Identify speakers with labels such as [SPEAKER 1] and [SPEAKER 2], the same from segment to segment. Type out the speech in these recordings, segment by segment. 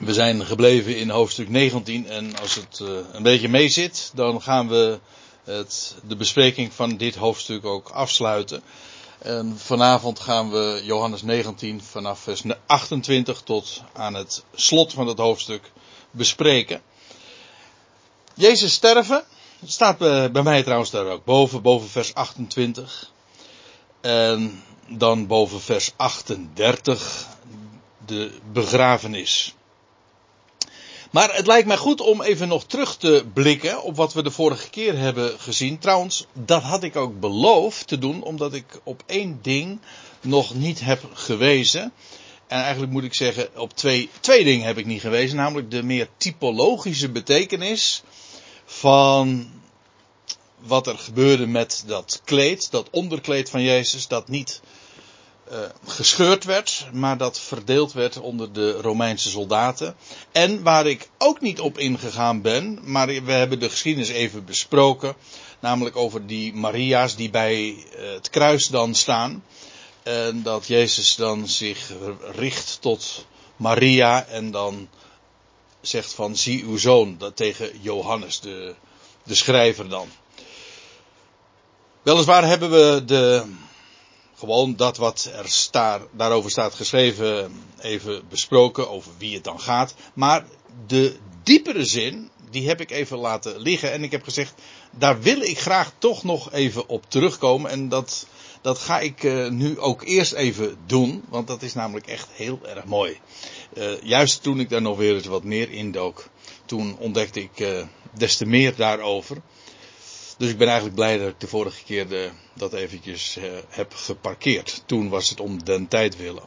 [SPEAKER 1] We zijn gebleven in hoofdstuk 19 en als het uh, een beetje meezit, dan gaan we het, de bespreking van dit hoofdstuk ook afsluiten. En vanavond gaan we Johannes 19 vanaf vers 28 tot aan het slot van het hoofdstuk bespreken. Jezus sterven, staat bij mij trouwens daar ook boven, boven vers 28. En dan boven vers 38 de begrafenis. Maar het lijkt mij goed om even nog terug te blikken op wat we de vorige keer hebben gezien. Trouwens, dat had ik ook beloofd te doen, omdat ik op één ding nog niet heb gewezen. En eigenlijk moet ik zeggen, op twee, twee dingen heb ik niet gewezen. Namelijk de meer typologische betekenis van wat er gebeurde met dat kleed, dat onderkleed van Jezus, dat niet uh, gescheurd werd, maar dat verdeeld werd onder de Romeinse soldaten. En waar ik ook niet op ingegaan ben, maar we hebben de geschiedenis even besproken, namelijk over die Maria's die bij uh, het kruis dan staan. En dat Jezus dan zich richt tot Maria en dan zegt van zie uw zoon, dat tegen Johannes, de, de schrijver dan. Weliswaar hebben we de, gewoon dat wat er staat, daarover staat geschreven even besproken, over wie het dan gaat. Maar de diepere zin, die heb ik even laten liggen. En ik heb gezegd, daar wil ik graag toch nog even op terugkomen. En dat, dat ga ik uh, nu ook eerst even doen, want dat is namelijk echt heel erg mooi. Uh, juist toen ik daar nog weer eens wat meer indook, toen ontdekte ik uh, des te meer daarover. Dus ik ben eigenlijk blij dat ik de vorige keer de, dat eventjes uh, heb geparkeerd. Toen was het om den tijd willen.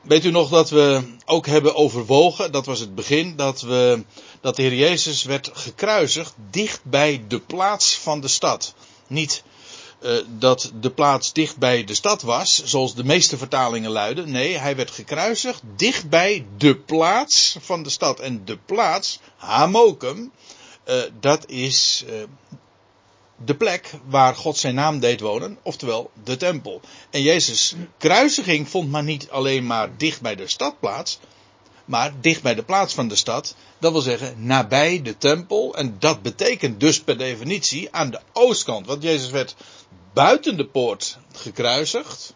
[SPEAKER 1] Weet u nog dat we ook hebben overwogen, dat was het begin, dat, we, dat de Heer Jezus werd gekruisigd dicht bij de plaats van de stad. Niet uh, dat de plaats dicht bij de stad was, zoals de meeste vertalingen luiden. Nee, hij werd gekruisigd dicht bij de plaats van de stad. En de plaats, Hamokum, uh, dat is uh, de plek waar God zijn naam deed wonen, oftewel de tempel. En Jezus' kruisiging vond maar niet alleen maar dicht bij de stad plaats, maar dicht bij de plaats van de stad. Dat wil zeggen nabij de tempel. En dat betekent dus per definitie aan de oostkant. Want Jezus werd buiten de poort gekruisigd.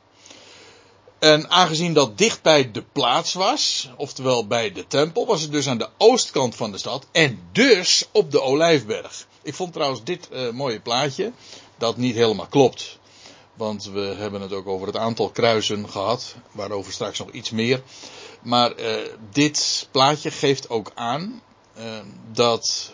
[SPEAKER 1] En aangezien dat dicht bij de plaats was, oftewel bij de tempel, was het dus aan de oostkant van de stad en dus op de Olijfberg. Ik vond trouwens dit uh, mooie plaatje, dat niet helemaal klopt. Want we hebben het ook over het aantal kruisen gehad, waarover straks nog iets meer. Maar uh, dit plaatje geeft ook aan uh, dat,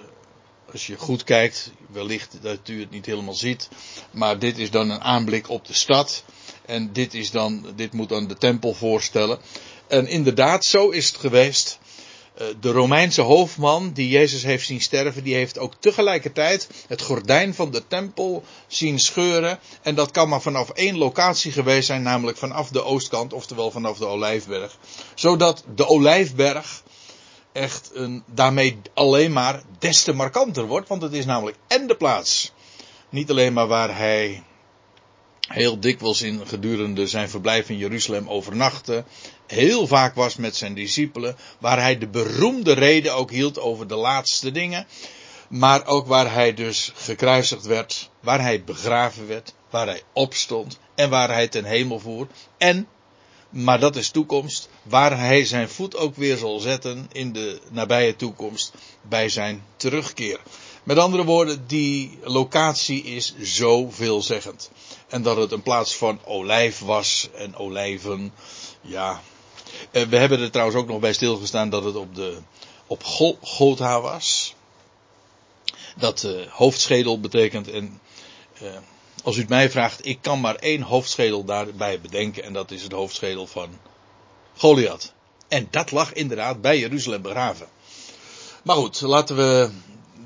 [SPEAKER 1] als je goed kijkt, wellicht dat u het niet helemaal ziet, maar dit is dan een aanblik op de stad. En dit is dan, dit moet dan de tempel voorstellen. En inderdaad, zo is het geweest. Eh, de Romeinse hoofdman die Jezus heeft zien sterven, die heeft ook tegelijkertijd het gordijn van de tempel zien scheuren. En dat kan maar vanaf één locatie geweest zijn, namelijk vanaf de oostkant, oftewel vanaf de Olijfberg. Zodat de Olijfberg echt een, daarmee alleen maar des te markanter wordt, want het is namelijk en de plaats. Niet alleen maar waar hij heel dikwijls in gedurende zijn verblijf in Jeruzalem overnachtte, heel vaak was met zijn discipelen, waar hij de beroemde reden ook hield over de laatste dingen, maar ook waar hij dus gekruisigd werd, waar hij begraven werd, waar hij opstond en waar hij ten hemel voer en maar dat is toekomst, waar hij zijn voet ook weer zal zetten in de nabije toekomst bij zijn terugkeer. Met andere woorden, die locatie is zo veelzeggend. En dat het een plaats van olijf was en olijven. Ja. Eh, we hebben er trouwens ook nog bij stilgestaan dat het op, de, op Gotha was. Dat uh, hoofdschedel betekent. En uh, als u het mij vraagt, ik kan maar één hoofdschedel daarbij bedenken. En dat is het hoofdschedel van Goliath. En dat lag inderdaad bij Jeruzalem begraven. Maar goed, laten we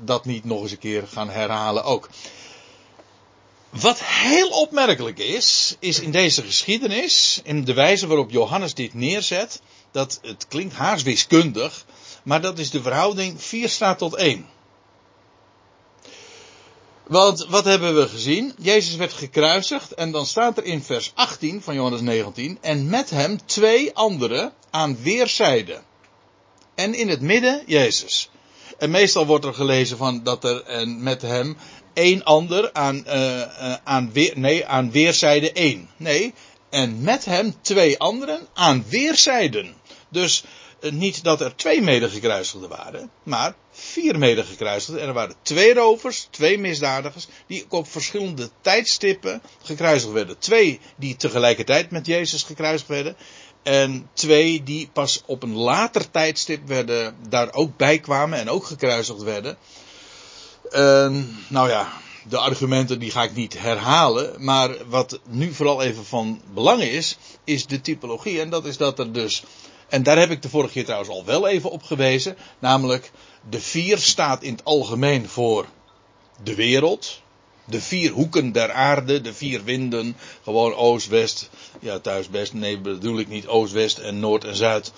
[SPEAKER 1] dat niet nog eens een keer gaan herhalen ook. Wat heel opmerkelijk is, is in deze geschiedenis, in de wijze waarop Johannes dit neerzet, dat het klinkt haarswiskundig, maar dat is de verhouding 4 staat tot 1. Want wat hebben we gezien? Jezus werd gekruisigd en dan staat er in vers 18 van Johannes 19 en met hem twee anderen aan weerszijden. En in het midden Jezus. En meestal wordt er gelezen van dat er en met hem één ander aan, uh, uh, aan, weer, nee, aan weerszijde één. Nee, en met hem twee anderen aan weerszijden. Dus uh, niet dat er twee medegekruisigden waren, maar vier medegekruisigden. En er waren twee rovers, twee misdadigers, die op verschillende tijdstippen gekruisigd werden. Twee die tegelijkertijd met Jezus gekruisigd werden. En twee die pas op een later tijdstip werden, daar ook bij kwamen en ook gekruisigd werden. Uh, nou ja, de argumenten die ga ik niet herhalen. Maar wat nu vooral even van belang is, is de typologie. En dat is dat er dus. En daar heb ik de vorige keer trouwens al wel even op gewezen. Namelijk, de vier staat in het algemeen voor de wereld. De vier hoeken der aarde, de vier winden. Gewoon oost, west. Ja, thuis best. Nee, bedoel ik niet oost, west en noord en zuid.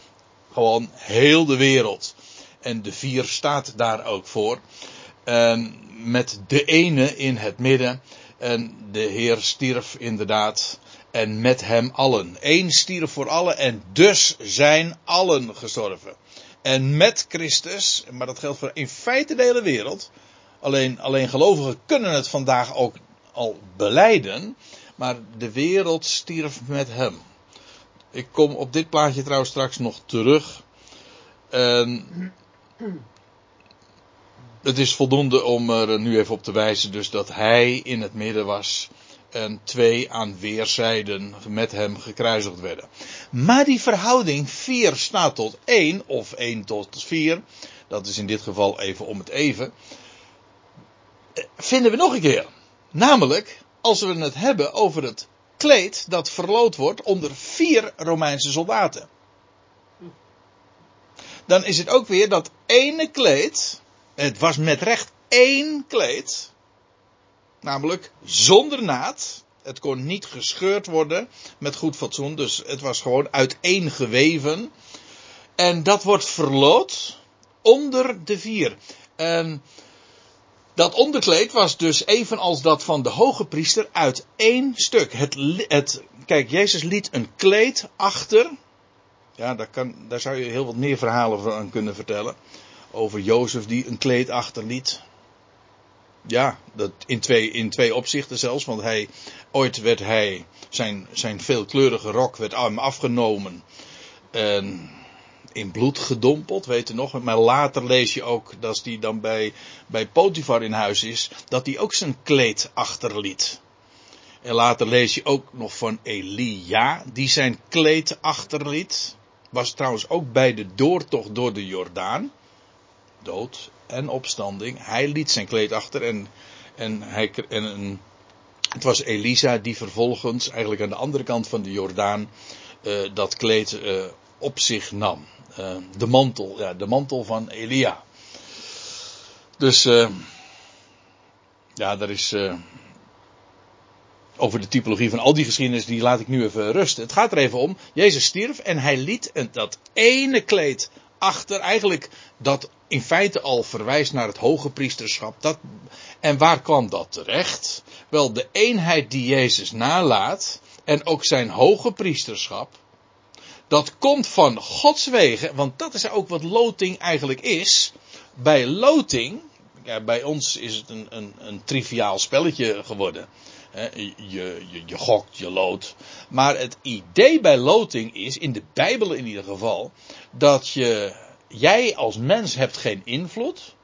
[SPEAKER 1] Gewoon heel de wereld. En de vier staat daar ook voor. En met de ene in het midden. En de Heer stierf inderdaad. En met hem allen. Eén stierf voor allen. En dus zijn allen gestorven. En met Christus, maar dat geldt voor in feite de hele wereld. Alleen, alleen gelovigen kunnen het vandaag ook al beleiden. Maar de wereld stierf met hem. Ik kom op dit plaatje trouwens straks nog terug. En het is voldoende om er nu even op te wijzen dus dat hij in het midden was en twee aan weerszijden met hem gekruisigd werden. Maar die verhouding 4 staat tot 1 of 1 tot 4, dat is in dit geval even om het even, vinden we nog een keer. Namelijk, als we het hebben over het kleed dat verloot wordt onder vier Romeinse soldaten. Dan is het ook weer dat ene kleed, het was met recht één kleed, namelijk zonder naad. Het kon niet gescheurd worden met goed fatsoen, dus het was gewoon uiteen geweven. En dat wordt verloot onder de vier. En dat onderkleed was dus evenals dat van de hoge priester uit één stuk. Het, kijk, Jezus liet een kleed achter. Ja, daar, kan, daar zou je heel wat meer verhalen van kunnen vertellen. Over Jozef die een kleed achterliet. Ja, dat in, twee, in twee opzichten zelfs. Want hij, ooit werd hij, zijn, zijn veelkleurige rok werd hem afgenomen. En in bloed gedompeld, weet je nog. Maar later lees je ook, dat hij dan bij, bij Potifar in huis is, dat hij ook zijn kleed achterliet. En later lees je ook nog van Elia, die zijn kleed achterliet. Was trouwens ook bij de doortocht door de Jordaan. Dood en opstanding. Hij liet zijn kleed achter en, en, hij, en het was Elisa die vervolgens, eigenlijk aan de andere kant van de Jordaan, uh, dat kleed uh, op zich nam. Uh, de mantel, ja, de mantel van Elia. Dus, ja, daar is. Over de typologie van al die geschiedenis, die laat ik nu even rusten. Het gaat er even om. Jezus stierf en hij liet dat ene kleed achter. Eigenlijk dat in feite al verwijst naar het hoge priesterschap. Dat, en waar kwam dat terecht? Wel, de eenheid die Jezus nalaat. En ook zijn hoge priesterschap dat komt van Gods wegen, want dat is ook wat loting eigenlijk is. Bij loting, ja, bij ons is het een, een, een triviaal spelletje geworden. Je, je, je gokt, je loot. Maar het idee bij loting is, in de Bijbel in ieder geval, dat je, jij als mens hebt geen invloed.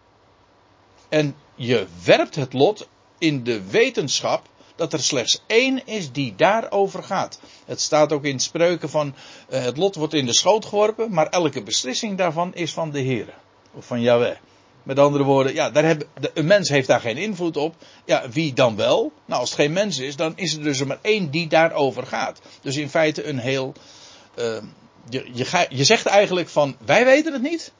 [SPEAKER 1] En je werpt het lot in de wetenschap dat er slechts één is die daarover gaat. Het staat ook in spreuken van uh, het lot wordt in de schoot geworpen, maar elke beslissing daarvan is van de Heer. Of van Yahweh. Met andere woorden, ja, daar heb, de, een mens heeft daar geen invloed op. Ja, wie dan wel? Nou, als het geen mens is, dan is er dus maar één die daarover gaat. Dus in feite een heel. Uh, je, je, ga, je zegt eigenlijk van, wij weten het niet.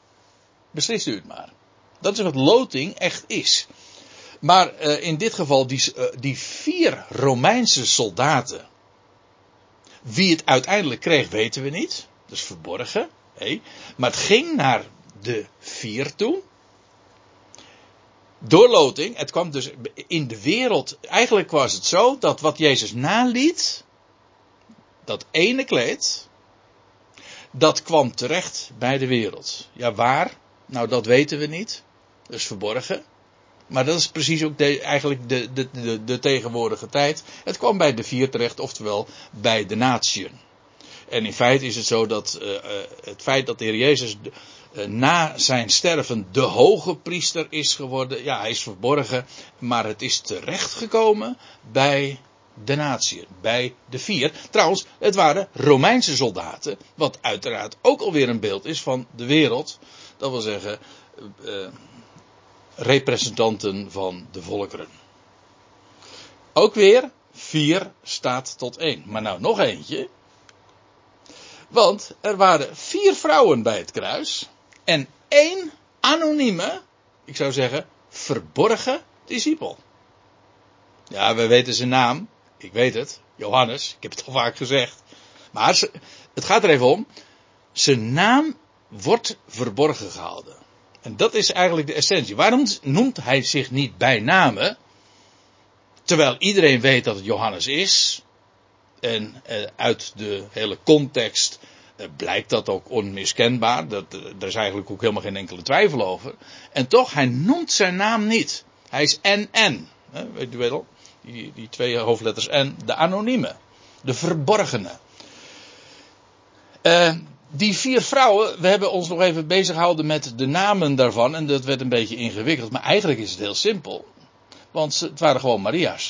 [SPEAKER 1] Beslist u het maar. Dat is wat loting echt is. Maar uh, in dit geval, die, uh, die vier Romeinse soldaten. Wie het uiteindelijk kreeg, weten we niet. Dat is verborgen. Hey. Maar het ging naar de vier toe. Doorloting. Het kwam dus in de wereld. Eigenlijk was het zo dat wat Jezus naliet. Dat ene kleed. Dat kwam terecht bij de wereld. Ja, waar? Nou, dat weten we niet. Dat is verborgen. Maar dat is precies ook eigenlijk de, de, de, de, tegenwoordige tijd. Het kwam bij de vier terecht, oftewel bij de natieën. En in feite is het zo dat uh, het feit dat de Heer Jezus na zijn sterven de hoge priester is geworden. Ja, hij is verborgen, maar het is terechtgekomen bij de natieën, bij de vier. Trouwens, het waren Romeinse soldaten, wat uiteraard ook alweer een beeld is van de wereld. Dat wil zeggen, representanten van de volkeren. Ook weer, vier staat tot één. Maar nou nog eentje. Want er waren vier vrouwen bij het kruis. En één anonieme, ik zou zeggen, verborgen discipel. Ja, we weten zijn naam. Ik weet het. Johannes. Ik heb het al vaak gezegd. Maar het gaat er even om. Zijn naam wordt verborgen gehouden. En dat is eigenlijk de essentie. Waarom noemt hij zich niet bij namen? Terwijl iedereen weet dat het Johannes is. En eh, uit de hele context blijkt dat ook onmiskenbaar. Dat, eh, er is eigenlijk ook helemaal geen enkele twijfel over. En toch, hij noemt zijn naam niet. Hij is NN. Weet u wel? Die, die twee hoofdletters N. De anonieme. De verborgene. Uh, die vier vrouwen, we hebben ons nog even bezig gehouden met de namen daarvan. En dat werd een beetje ingewikkeld. Maar eigenlijk is het heel simpel. Want het waren gewoon Maria's.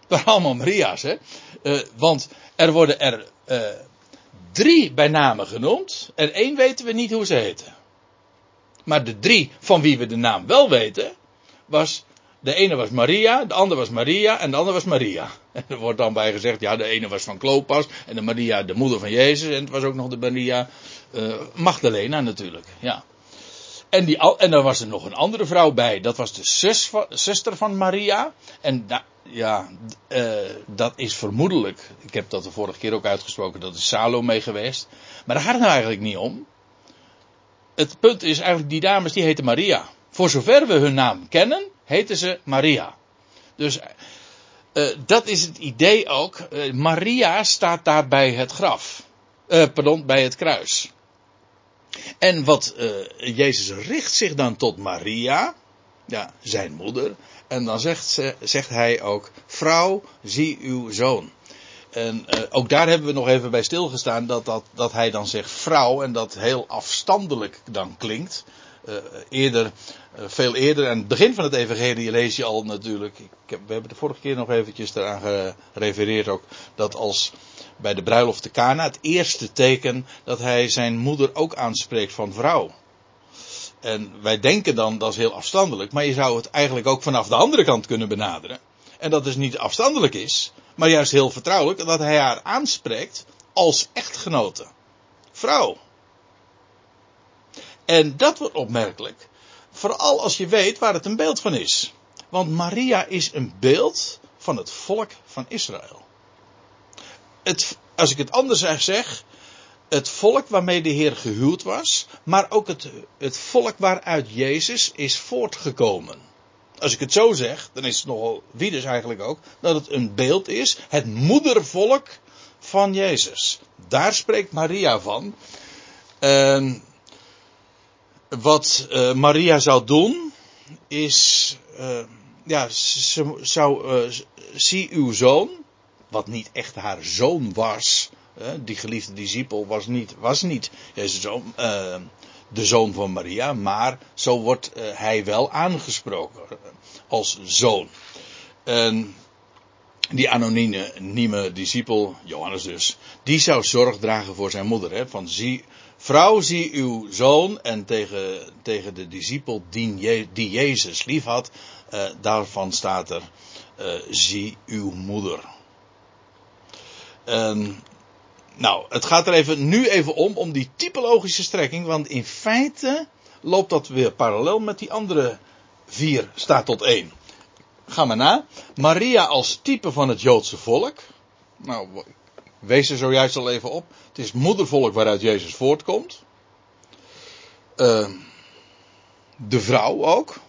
[SPEAKER 1] Het waren allemaal Maria's, hè. Want er worden er drie bij namen genoemd. En één weten we niet hoe ze heten. Maar de drie van wie we de naam wel weten, was de ene was Maria, de andere was Maria en de andere was Maria. En er wordt dan bij gezegd, ja, de ene was van Klopas en de Maria de moeder van Jezus. En het was ook nog de Maria uh, Magdalena natuurlijk, ja. En, die, en dan was er nog een andere vrouw bij. Dat was de zus zuster van Maria. En da, ja, uh, dat is vermoedelijk. Ik heb dat de vorige keer ook uitgesproken. Dat is Salome geweest. Maar daar gaat het nou eigenlijk niet om. Het punt is eigenlijk, die dames die heten Maria. Voor zover we hun naam kennen, heten ze Maria. Dus uh, dat is het idee ook. Uh, Maria staat daar bij het graf. Pardon, bij het kruis. En wat Jezus richt zich dan tot Maria, ja, zijn moeder. En dan zegt, ze, zegt hij ook: Vrouw, zie uw zoon. En ook daar hebben we nog even bij stilgestaan dat, dat, dat hij dan zegt vrouw en dat heel afstandelijk dan klinkt. Uh, eerder eh, veel eerder, aan het begin van het evangelie lees je al natuurlijk, ik we hebben de vorige keer nog eventjes eraan gerefereerd ook, dat als bij de bruiloft te Kana het eerste teken dat hij zijn moeder ook aanspreekt van vrouw. En wij denken dan dat is heel afstandelijk, maar je zou het eigenlijk ook vanaf de andere kant kunnen benaderen. En dat dus niet afstandelijk is, maar juist heel vertrouwelijk, dat hij haar aanspreekt als echtgenote. Vrouw. En dat wordt opmerkelijk. Vooral als je weet waar het een beeld van is. Want Maria is een beeld van het volk van Israël. Het, als ik het anders zeg, het volk waarmee de Heer gehuwd was, maar ook het, het volk waaruit Jezus is voortgekomen. Als ik het zo zeg, dan is het nogal wie dus eigenlijk ook, dat het een beeld is, het moedervolk van Jezus. Daar spreekt Maria van. Wat uh, Maria zou doen, is, uh, ja, ze zou, uh, zie uw zoon, wat niet echt haar zoon was, die geliefde discipel was niet, was niet Jezus zoon, de zoon van Maria, maar zo wordt hij wel aangesproken als zoon. En die anonieme discipel, Johannes dus, die zou zorg dragen voor zijn moeder. Hè, van zie, Vrouw, zie uw zoon en tegen, tegen de discipel die, die Jezus lief had, daarvan staat er, zie uw moeder. En, nou, het gaat er even, nu even om, om die typologische strekking, want in feite loopt dat weer parallel met die andere vier staat tot één. Ga maar na. Maria als type van het Joodse volk. Nou, wees er zojuist al even op. Het is moedervolk waaruit Jezus voortkomt. Uh, de vrouw ook.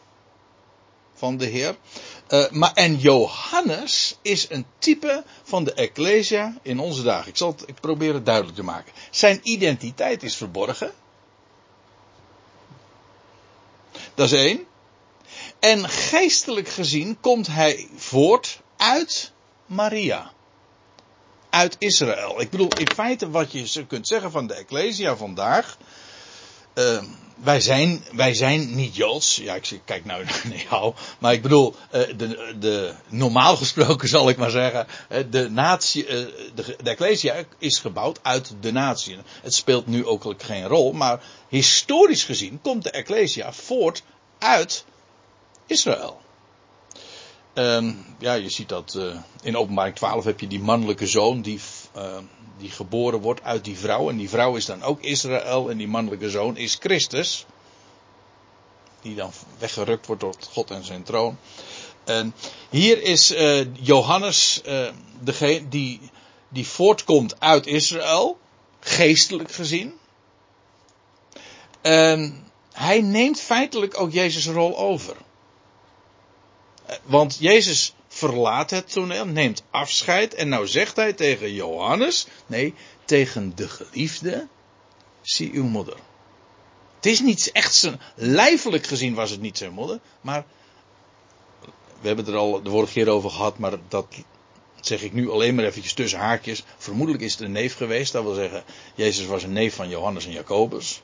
[SPEAKER 1] van de Heer. Uh, maar, en Johannes is een type van de Ecclesia in onze dagen. Ik zal het ik probeer het duidelijk te maken. Zijn identiteit is verborgen. Dat is één. En geestelijk gezien komt hij voort uit Maria. Uit Israël. Ik bedoel, in feite wat je kunt zeggen van de Ecclesia vandaag. Uh, wij zijn, wij zijn niet Joods. Ja, ik kijk nou naar jou. Maar ik bedoel, uh, de, de, normaal gesproken zal ik maar zeggen. De, natie, uh, de, Ecclesia is gebouwd uit de natie. Het speelt nu ook geen rol. Maar historisch gezien komt de Ecclesia voort uit Israël. Uh, ja, je ziet dat in openbaring 12 heb je die mannelijke zoon die, uh, die geboren wordt uit die vrouw. En die vrouw is dan ook Israël en die mannelijke zoon is Christus. Die dan weggerukt wordt door God en zijn troon. En hier is uh, Johannes degene die, die voortkomt uit Israël, geestelijk gezien. En hij neemt feitelijk ook Jezus' rol over. Want Jezus verlaat het toneel, neemt afscheid en nou zegt hij tegen Johannes, nee, tegen de geliefde, zie uw moeder. Het is niet echt zijn, lijfelijk gezien was het niet zijn moeder, maar we hebben het er al de vorige keer over gehad, maar dat zeg ik nu alleen maar eventjes tussen haakjes. Vermoedelijk is het een neef geweest, dat wil zeggen, Jezus was een neef van Johannes en Jacobus.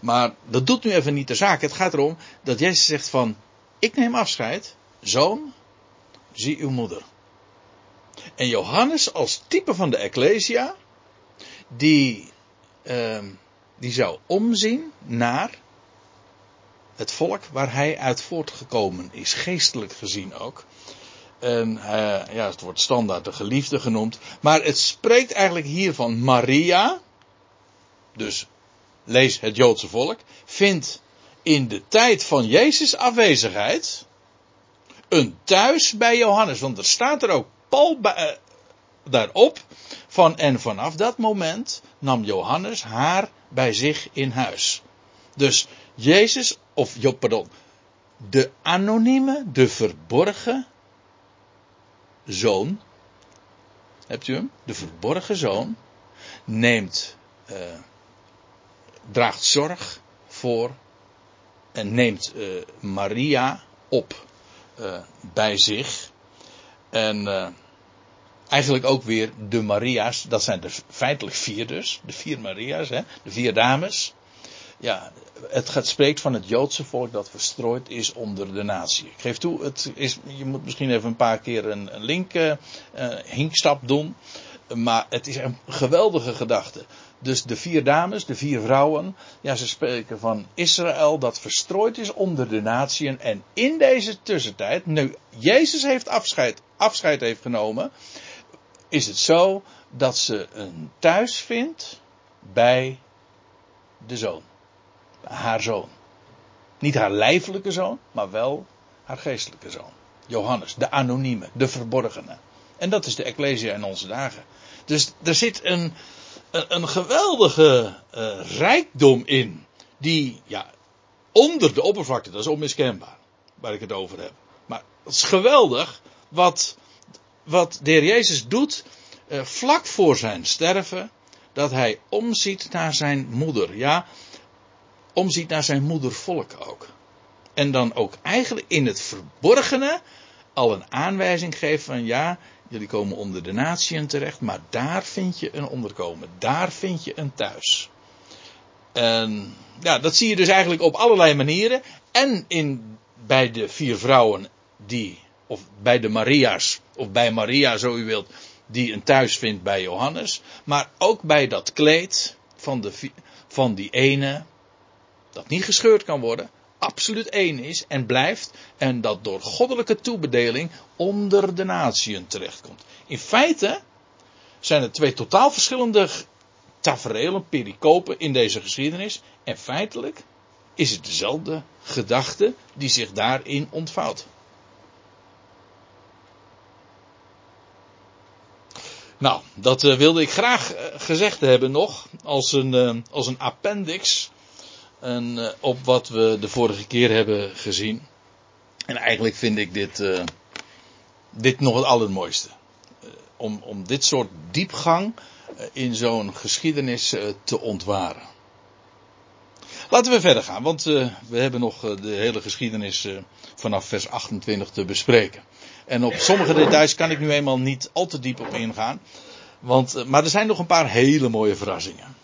[SPEAKER 1] Maar dat doet nu even niet de zaak. Het gaat erom dat Jezus zegt van, ik neem afscheid, zoon, zie uw moeder. En Johannes als type van de Ecclesia, die, uh, die zou omzien naar het volk waar hij uit voortgekomen is, geestelijk gezien ook. En uh, ja, het wordt standaard de geliefde genoemd. Maar het spreekt eigenlijk hier van Maria. Dus lees het Joodse volk. Vindt in de tijd van Jezus afwezigheid een thuis bij Johannes. Want er staat er ook Paul bij, uh, daarop van en vanaf dat moment nam Johannes haar bij zich in huis. Dus Jezus, of pardon, de anonieme, de verborgen zoon, hebt u hem? De verborgen zoon neemt, uh, draagt zorg voor en neemt uh, Maria op uh, bij zich. En uh, eigenlijk ook weer de Maria's, dat zijn er feitelijk vier dus, de vier Maria's, hè, de vier dames. Ja, het gaat, spreekt van het Joodse volk dat verstrooid is onder de natie. Ik geef toe, het is, je moet misschien even een paar keer een, link, uh, hinkstap doen. Maar het is een geweldige gedachte. Dus de vier dames, de vier vrouwen, ja, ze spreken van Israël dat verstrooid is onder de natieën. En in deze tussentijd, nu Jezus heeft afscheid, afscheid heeft genomen, is het zo dat ze een thuis vindt bij de zoon. Haar zoon. Niet haar lijfelijke zoon, maar wel haar geestelijke zoon. Johannes, de anonieme, de verborgene. En dat is de Ecclesia in onze dagen. Dus er zit een, een, een geweldige uh, rijkdom in. Die, ja, onder de oppervlakte, dat is onmiskenbaar. Waar ik het over heb. Maar het is geweldig wat, wat de heer Jezus doet uh, vlak voor zijn sterven. Dat hij omziet naar zijn moeder. Ja, omziet naar zijn moedervolk ook. En dan ook eigenlijk in het verborgene al een aanwijzing geeft van ja, Jullie komen onder de natieën terecht, maar daar vind je een onderkomen. Daar vind je een thuis. En ja, dat zie je dus eigenlijk op allerlei manieren. En in, bij de vier vrouwen die, of bij de Maria's, of bij Maria zo u wilt, die een thuis vindt bij Johannes. Maar ook bij dat kleed van, de, van die ene, dat niet gescheurd kan worden absoluut één is en blijft en dat door goddelijke toebedeling onder de natieën terechtkomt. In feite zijn er twee totaal verschillende tafereelen, pericopen in deze geschiedenis en feitelijk is het dezelfde gedachte die zich daarin ontvouwt. Nou, dat uh, wilde ik graag uh, gezegd hebben nog als een, uh, als een appendix en, uh, op wat we de vorige keer hebben gezien. En eigenlijk vind ik dit, uh, dit nog het allermooiste. Uh, om, om dit soort diepgang in zo'n geschiedenis te ontwaren. Laten we verder gaan, want we hebben nog de hele geschiedenis vanaf vers 28 te bespreken. En op sommige details kan ik nu eenmaal niet al te diep op ingaan. Want, maar er zijn nog een paar hele mooie verrassingen.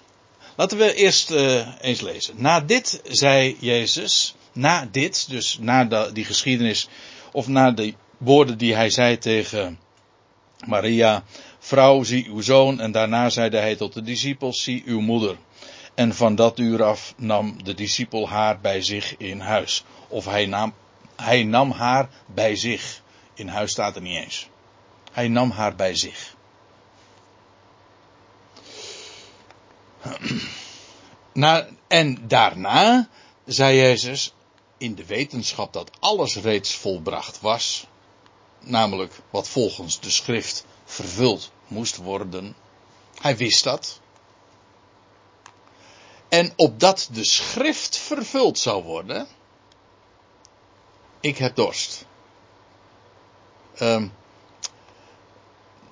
[SPEAKER 1] Laten we eerst eens lezen. Na dit zei Jezus, na dit, dus na die geschiedenis, of na de woorden die hij zei tegen Maria, vrouw, zie uw zoon, en daarna zeide hij tot de discipels, zie uw moeder. En van dat uur af nam de discipel haar bij zich in huis. Of hij nam, hij nam haar bij zich. In huis staat er niet eens. Hij nam haar bij zich. Na, en daarna zei Jezus, in de wetenschap dat alles reeds volbracht was, namelijk wat volgens de schrift vervuld moest worden. Hij wist dat. En opdat de schrift vervuld zou worden, ik heb dorst. Um,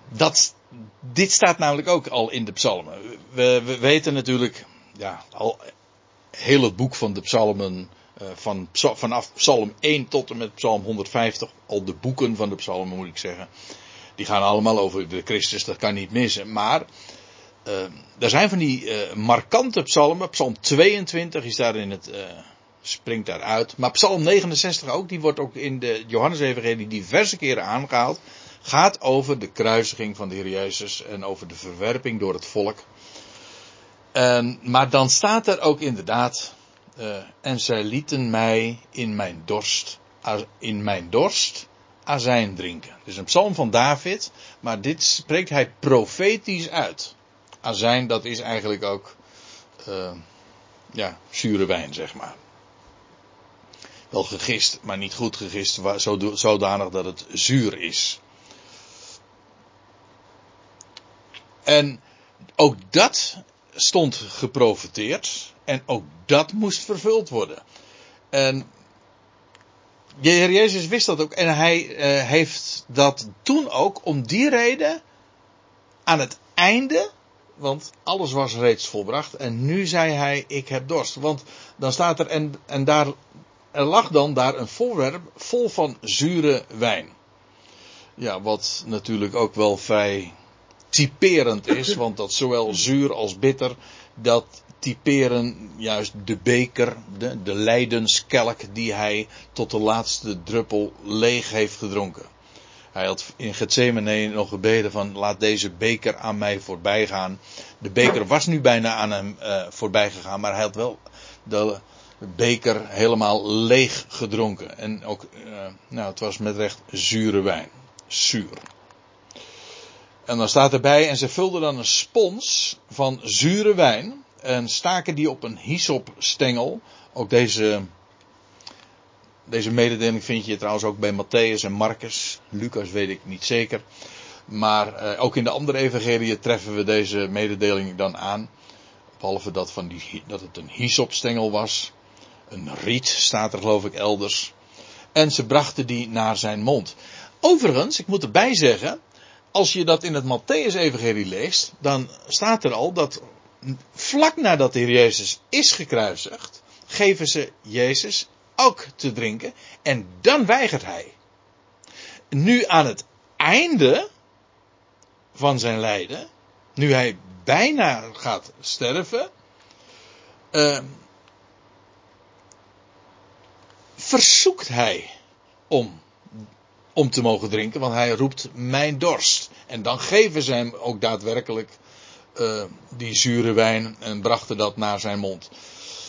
[SPEAKER 1] dat, dit staat namelijk ook al in de psalmen. We, we weten natuurlijk, ja, al heel het boek van de psalmen eh, van, vanaf Psalm 1 tot en met Psalm 150, al de boeken van de psalmen moet ik zeggen, die gaan allemaal over de Christus, dat kan niet missen. Maar uh, er zijn van die uh, markante psalmen, Psalm 22 is daar in het, springt daaruit, maar Psalm 69 ook, die wordt ook in de Johannes-evangelie diverse keren aangehaald, gaat over de kruisiging van de Heer Jezus en over de verwerping door het volk. En, maar dan staat er ook inderdaad, uh, en zij lieten mij in mijn dorst, in mijn dorst azijn drinken. Is een psalm van David, maar dit spreekt hij profetisch uit. Azijn, dat is eigenlijk ook, uh, ja, zure wijn, zeg maar. Wel gegist, maar niet goed gegist, zodanig dat het zuur is. En ook dat stond geprofiteerd. En ook dat moest vervuld worden. En Jezus wist dat ook. En hij uh, heeft dat toen ook om die reden aan het einde. Want alles was reeds volbracht. En nu zei hij: Ik heb dorst. Want dan staat er. En, en daar. Er lag dan daar een voorwerp vol van zure wijn. Ja, wat natuurlijk ook wel vrij typerend is, want dat zowel zuur als bitter, dat typeren juist de beker, de, de lijdenskelk die hij tot de laatste druppel leeg heeft gedronken. Hij had in Gethsemane nog gebeden van laat deze beker aan mij voorbij gaan. De beker was nu bijna aan hem uh, voorbij gegaan, maar hij had wel de beker helemaal leeg gedronken. En ook, uh, nou het was met recht zure wijn. Zuur. En dan staat erbij, en ze vulden dan een spons van zure wijn. En staken die op een hyssopstengel. Ook deze, deze mededeling vind je trouwens ook bij Matthäus en Marcus. Lucas weet ik niet zeker. Maar eh, ook in de andere evangeliën treffen we deze mededeling dan aan. Behalve dat, van die, dat het een hyssopstengel was. Een riet staat er geloof ik elders. En ze brachten die naar zijn mond. Overigens, ik moet erbij zeggen, als je dat in het Matthäus-evangelie leest, dan staat er al dat vlak nadat de Heer Jezus is gekruisigd, geven ze Jezus ook te drinken en dan weigert hij. Nu aan het einde van zijn lijden, nu hij bijna gaat sterven, uh, verzoekt hij om om te mogen drinken, want hij roept mijn dorst. En dan geven ze hem ook daadwerkelijk uh, die zure wijn en brachten dat naar zijn mond.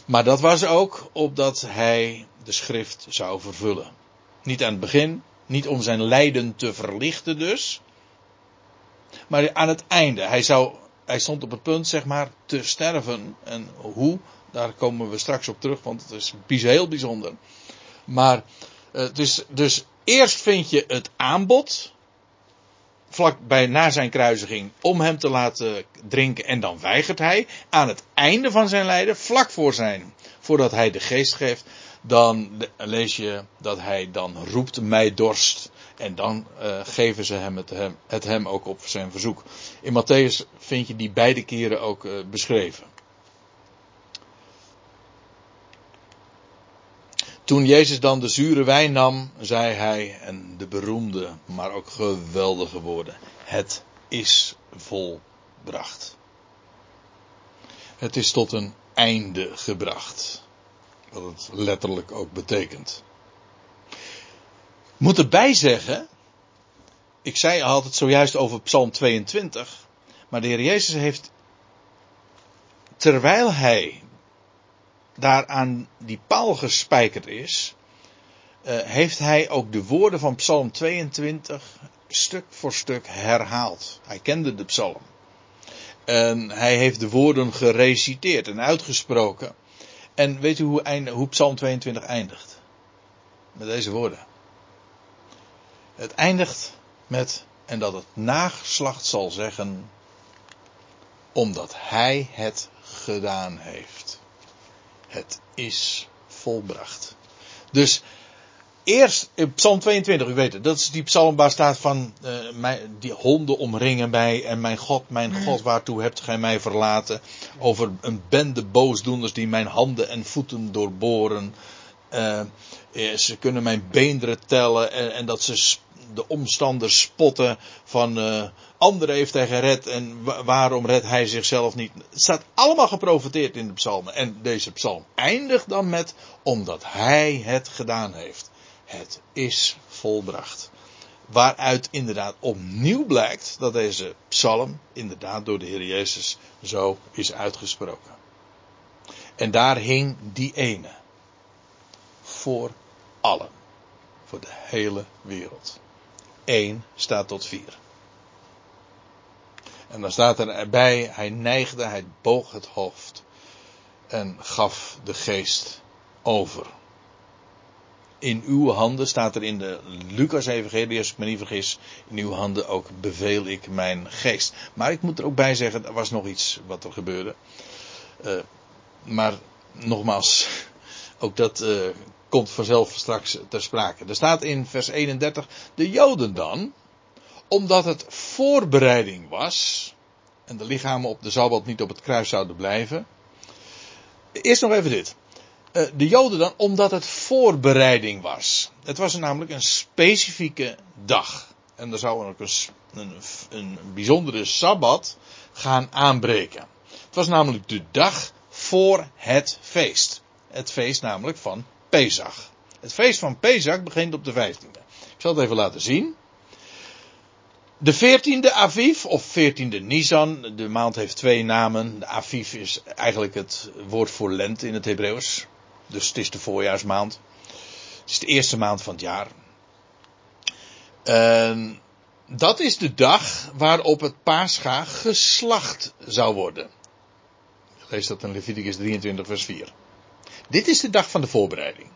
[SPEAKER 1] Maar dat was ook opdat hij de schrift zou vervullen. Niet aan het begin, niet om zijn lijden te verlichten dus, maar aan het einde. Hij, zou, hij stond op het punt, zeg maar, te sterven. En hoe, daar komen we straks op terug, want het is heel bijzonder. Maar uh, is dus Eerst vind je het aanbod, vlak bij na zijn kruisiging, om hem te laten drinken en dan weigert hij. Aan het einde van zijn lijden, vlak voor zijn, voordat hij de geest geeft, dan lees je dat hij dan roept mij dorst. En dan uh, geven ze hem het, hem ook op zijn verzoek. In Matthäus vind je die beide keren ook uh, beschreven. Toen Jezus dan de zure wijn nam, zei hij, en de beroemde, maar ook geweldige woorden: Het is volbracht. Het is tot een einde gebracht. Wat het letterlijk ook betekent. Moet erbij zeggen, ik zei het zojuist over Psalm 22, maar de Heer Jezus heeft, terwijl hij daar aan die paal gespijkerd is, uh, heeft hij ook de woorden van Psalm 22 stuk voor stuk herhaald. Hij kende de psalm. En hij heeft de woorden gereciteerd en uitgesproken. En weet u hoe, hoe Psalm 22 eindigt? Met deze woorden. Het eindigt met, en dat het nageslacht zal zeggen, omdat hij het gedaan heeft. Het is volbracht. Dus eerst in Psalm 22, u weet het, dat is die psalm waar staat van uh, mijn, die honden omringen mij en mijn God, mijn God, waartoe hebt gij mij verlaten? Over een bende boosdoeners die mijn handen en voeten doorboren. Uh, ze kunnen mijn beenderen tellen en, en dat ze de omstanders spotten van uh, anderen heeft hij gered en waarom redt hij zichzelf niet. Het staat allemaal geprofiteerd in de psalmen. En deze psalm eindigt dan met omdat hij het gedaan heeft. Het is volbracht. Waaruit inderdaad opnieuw blijkt dat deze psalm inderdaad door de Heer Jezus zo is uitgesproken. En daar hing die ene. Voor allen. Voor de hele wereld. 1 staat tot 4. En dan staat er erbij, hij neigde, hij boog het hoofd en gaf de geest over. In uw handen staat er in de Lucas-evangelie, als ik me niet vergis, in uw handen ook beveel ik mijn geest. Maar ik moet er ook bij zeggen, er was nog iets wat er gebeurde. Uh, maar nogmaals, ook dat uh, komt vanzelf straks ter sprake. Er staat in vers 31, de Joden dan, omdat het voorbereiding was, en de lichamen op de Sabbat niet op het kruis zouden blijven. Eerst nog even dit. Eh, de Joden dan, omdat het voorbereiding was. Het was namelijk een specifieke dag. En er zou ook een, een, een bijzondere Sabbat gaan aanbreken. Het was namelijk de dag voor het feest. Het feest namelijk van Pesach. Het feest van Pesach begint op de 15e. Ik zal het even laten zien. De 14e Aviv, of 14e Nisan, de maand heeft twee namen. De Aviv is eigenlijk het woord voor lente in het Hebreeuws. Dus het is de voorjaarsmaand. Het is de eerste maand van het jaar. Dat is de dag waarop het paascha geslacht zou worden. Lees dat in Leviticus 23 vers 4. Dit is de dag van de voorbereiding.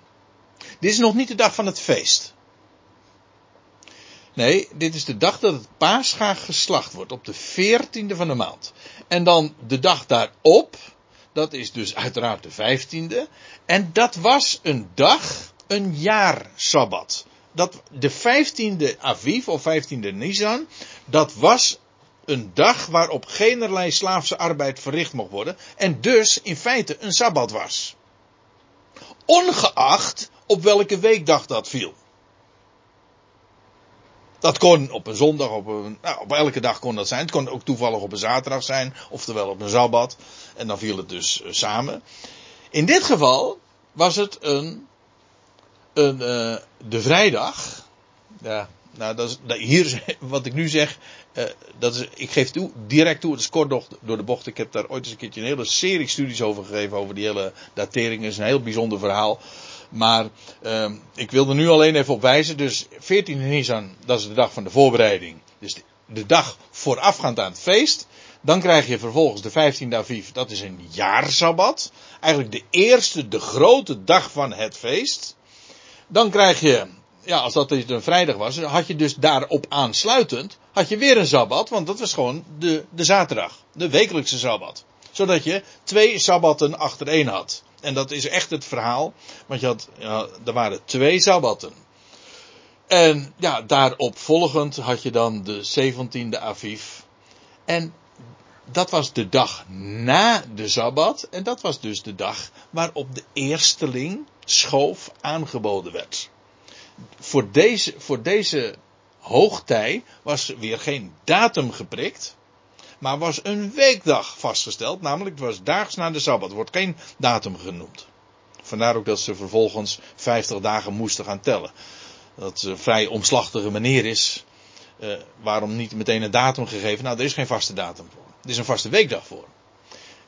[SPEAKER 1] Dit is nog niet de dag van het feest. Nee, dit is de dag dat het paascha geslacht wordt, op de 14e van de maand. En dan de dag daarop, dat is dus uiteraard de 15e. En dat was een dag, een jaar sabbat. Dat, de 15e Aviv of 15e Nisan, dat was een dag waarop geen slaafse arbeid verricht mocht worden. En dus in feite een sabbat was. Ongeacht op welke weekdag dat viel. Dat kon op een zondag, op, een, nou, op elke dag kon dat zijn. Het kon ook toevallig op een zaterdag zijn, oftewel op een zabbat. En dan viel het dus uh, samen. In dit geval was het een, een uh, de vrijdag. Ja, nou, dat is, dat, hier, wat ik nu zeg, uh, dat is, ik geef toe, direct toe, het is kort door de bocht. Ik heb daar ooit eens een keertje een hele serie studies over gegeven, over die hele datering. Het is een heel bijzonder verhaal. Maar uh, ik wil er nu alleen even op wijzen. Dus 14 Nisan, dat is de dag van de voorbereiding. Dus de, dag voorafgaand aan het feest. Dan krijg je vervolgens de 15e Aviv, dat is een jaarsabbat. Eigenlijk de eerste, de grote dag van het feest. Dan krijg je, ja, als dat een vrijdag was, had je dus daarop aansluitend, had je weer een sabbat, want dat was gewoon de, de zaterdag, de wekelijkse sabbat. Zodat je twee sabbatten achtereen had. En dat is echt het verhaal. Want je had, ja, er waren twee sabbatten. En ja, daarop volgend had je dan de 17e Aviv. En dat was de dag na de Sabbat. En dat was dus de dag waarop de eersteling schoof aangeboden werd. Voor deze, voor deze hoogtij was weer geen datum geprikt. Maar was een weekdag vastgesteld. Namelijk, het was daags na de Sabbat. Wordt geen datum genoemd. Vandaar ook dat ze vervolgens 50 dagen moesten gaan tellen. Dat een vrij omslachtige manier is. Uh, waarom niet meteen een datum gegeven? Nou, er is geen vaste datum voor. Er is een vaste weekdag voor.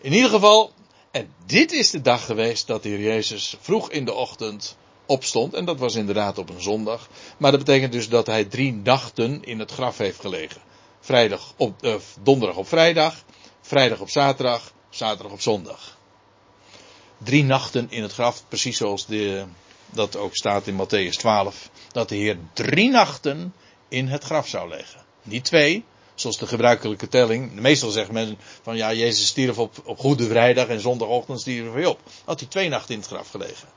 [SPEAKER 1] In ieder geval, en dit is de dag geweest dat de Heer Jezus vroeg in de ochtend opstond. En dat was inderdaad op een zondag. Maar dat betekent dus dat hij drie nachten in het graf heeft gelegen. Vrijdag op, uh, donderdag op vrijdag, vrijdag op zaterdag, zaterdag op zondag. Drie nachten in het graf, precies zoals de, dat ook staat in Matthäus 12. Dat de Heer drie nachten in het graf zou leggen. Niet twee, zoals de gebruikelijke telling. Meestal zeggen mensen van ja, Jezus stierf op, op Goede Vrijdag en zondagochtend stierf hij op. Had hij twee nachten in het graf gelegen.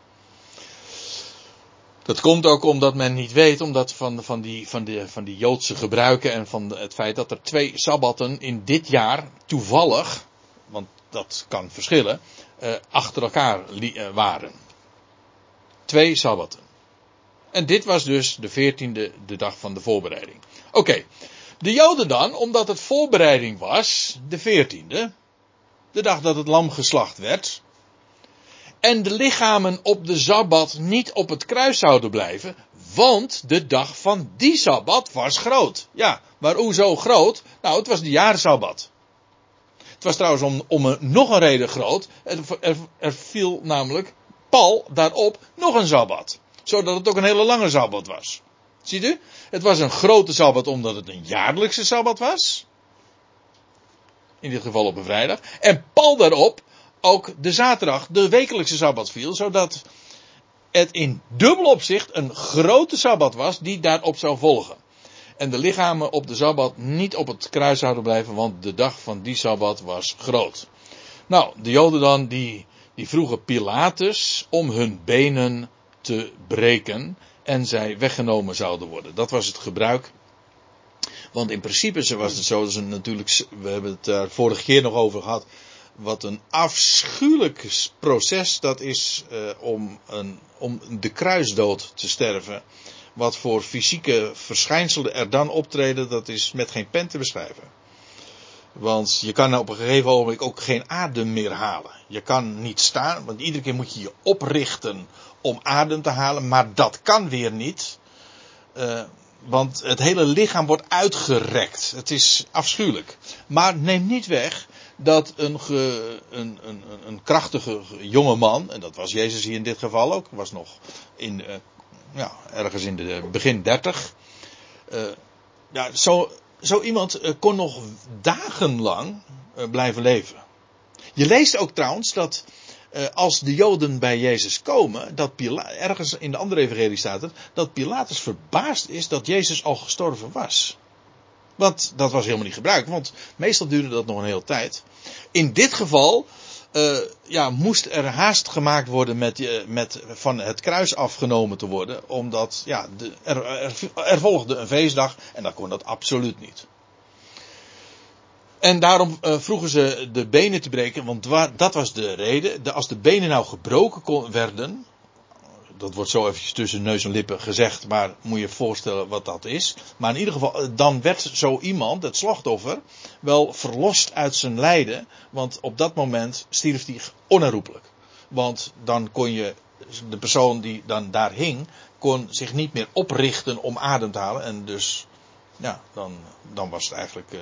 [SPEAKER 1] Dat komt ook omdat men niet weet, omdat van, van, die, van, van die Joodse gebruiken en van het feit dat er twee sabbatten in dit jaar toevallig, want dat kan verschillen, uh, achter elkaar uh, waren. Twee sabbatten. En dit was dus de veertiende, de dag van de voorbereiding. Oké, de Joden dan, omdat het voorbereiding was, de veertiende, de dag dat het lam geslacht werd, en de lichamen op de Sabbat niet op het kruis zouden blijven, want de dag van die Sabbat was groot. Ja, maar hoezo groot? Nou, het was de jaarsabbat. Het was trouwens om, om een, nog een reden groot. Er, er, er viel namelijk pal daarop nog een Sabbat. Zodat het ook een hele lange Sabbat was. Ziet u? Het was een grote Sabbat omdat het een jaarlijkse Sabbat was. In dit geval op een vrijdag. En pal daarop ook de zaterdag, de wekelijkse sabbat viel, zodat het in dubbel opzicht een grote sabbat was die daarop zou volgen. En de lichamen op de sabbat niet op het kruis zouden blijven, want de dag van die sabbat was groot. Nou, de Joden dan, die, die vroegen Pilatus om hun benen te breken en zij weggenomen zouden worden. Dat was het gebruik. Want in principe was het zo, dat natuurlijk, we hebben het daar vorige keer nog over gehad, wat een afschuwelijk proces dat is uh, om, een, om de kruisdood te sterven. Wat voor fysieke verschijnselen er dan optreden, dat is met geen pen te beschrijven. Want je kan op een gegeven moment ook geen adem meer halen. Je kan niet staan, want iedere keer moet je je oprichten om adem te halen. Maar dat kan weer niet. Uh, want het hele lichaam wordt uitgerekt. Het is afschuwelijk. Maar neem niet weg dat een, ge, een, een, een, krachtige jonge man, en dat was Jezus hier in dit geval ook, was nog in, uh, ja, ergens in de begin dertig. Uh, ja, zo, zo iemand uh, kon nog dagenlang blijven leven. Je leest ook trouwens dat als de Joden bij Jezus komen, dat Pilatus, ergens in de andere evangelie staat het, dat Pilatus verbaasd is dat Jezus al gestorven was. Want dat was helemaal niet gebruikt, want meestal duurde dat nog een hele tijd. In dit geval uh, ja, moest er haast gemaakt worden met, uh, met van het kruis afgenomen te worden, omdat ja, de, er, er, volgde een feestdag en dan kon dat absoluut niet. En daarom uh, vroegen ze de benen te breken, want dat was de reden. De, als de benen nou gebroken werden, dat wordt zo eventjes tussen neus en lippen gezegd, maar moet je je voorstellen wat dat is. Maar in ieder geval, dan werd zo iemand, het slachtoffer, wel verlost uit zijn lijden, want op dat moment stierf hij onherroepelijk. Want dan kon je, de persoon die dan daar hing, kon zich niet meer oprichten om adem te halen. En dus, ja, dan, dan was het eigenlijk uh,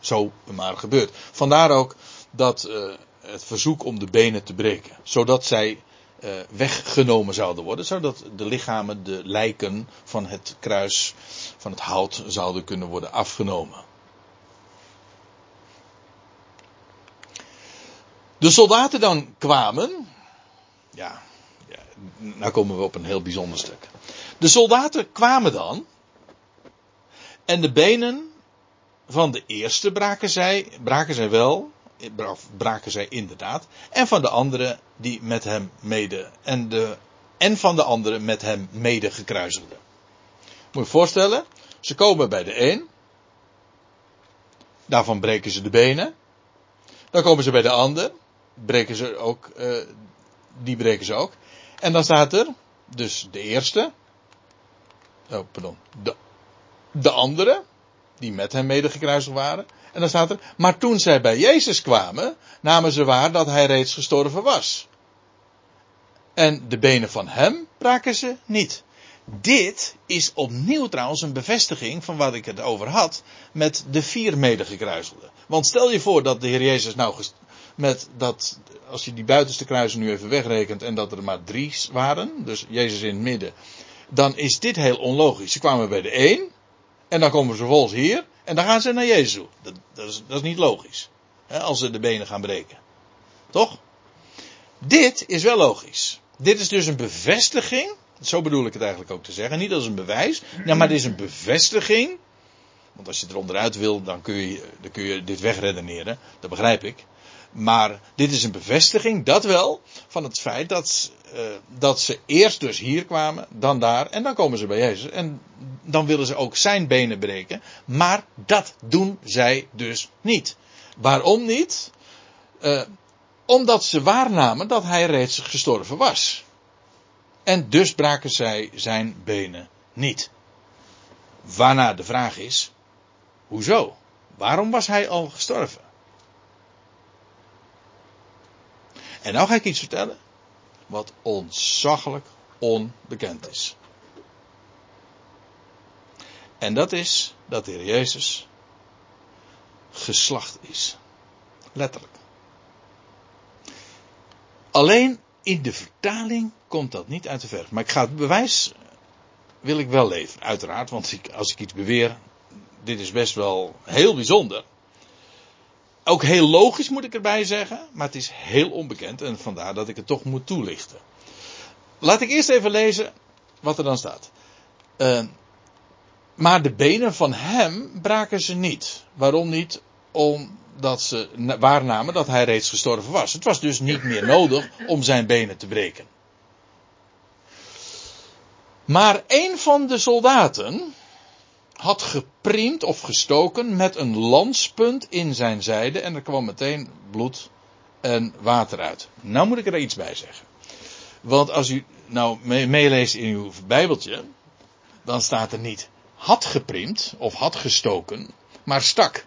[SPEAKER 1] zo maar gebeurd. Vandaar ook dat uh, het verzoek om de benen te breken. Zodat zij uh, weggenomen zouden worden, zodat de lichamen, de lijken van het kruis, van het hout, zouden kunnen worden afgenomen. De soldaten dan kwamen, ja, ja, nou komen we op een heel bijzonder stuk. De soldaten kwamen dan, en de benen van de eerste braken zij, braken zij wel, braken zij inderdaad. En van de anderen die met hem mede. En, de, en van de anderen met hem mede gekruisigden. Moet je voorstellen, ze komen bij de een. Daarvan breken ze de benen. Dan komen ze bij de ander. Breken ze ook, uh, die breken ze ook. En dan staat er, dus de eerste. Oh, pardon. De, de andere, die met hem mede gekruisigd waren. En dan staat er, maar toen zij bij Jezus kwamen, namen ze waar dat hij reeds gestorven was. En de benen van hem braken ze niet. Dit is opnieuw trouwens een bevestiging van wat ik het over had met de vier medegekruiselden. Want stel je voor dat de Heer Jezus nou met dat, als je die buitenste kruisen nu even wegrekent en dat er maar drie waren, dus Jezus in het midden, dan is dit heel onlogisch. Ze kwamen bij de een en dan komen ze vervolgens hier en dan gaan ze naar Jezus. Dat, dat, is, niet logisch. Hè, als ze de benen gaan breken. Toch? Dit is wel logisch. Dit is dus een bevestiging zo bedoel ik het eigenlijk ook te zeggen. Niet als een bewijs, nou, maar het is een bevestiging. Want als je er onderuit wil, dan kun je, dan kun je dit wegredeneren. Dat begrijp ik. Maar dit is een bevestiging, dat wel, van het feit dat, uh, dat ze eerst dus hier kwamen, dan daar, en dan komen ze bij Jezus. En dan willen ze ook zijn benen breken. Maar dat doen zij dus niet. Waarom niet? Uh, omdat ze waarnamen dat hij reeds gestorven was. En dus braken zij zijn benen niet. Waarna de vraag is: hoezo? Waarom was hij al gestorven? En nou ga ik iets vertellen wat ontzaglijk onbekend is. En dat is dat de Heer Jezus geslacht is. Letterlijk. Alleen in de vertaling komt dat niet uit de verf. Maar ik ga het bewijs wil ik wel leveren, uiteraard. Want als ik iets beweer, dit is best wel heel bijzonder. Ook heel logisch moet ik erbij zeggen, maar het is heel onbekend en vandaar dat ik het toch moet toelichten. Laat ik eerst even lezen wat er dan staat. Uh, maar de benen van hem braken ze niet. Waarom niet? Om, dat ze waarnamen dat hij reeds gestorven was. Het was dus niet meer nodig om zijn benen te breken. Maar een van de soldaten had gepriemd of gestoken met een lanspunt in zijn zijde en er kwam meteen bloed en water uit. Nou moet ik er iets bij zeggen. Want als u nou meeleest in uw Bijbeltje, dan staat er niet had gepriemd of had gestoken, maar stak.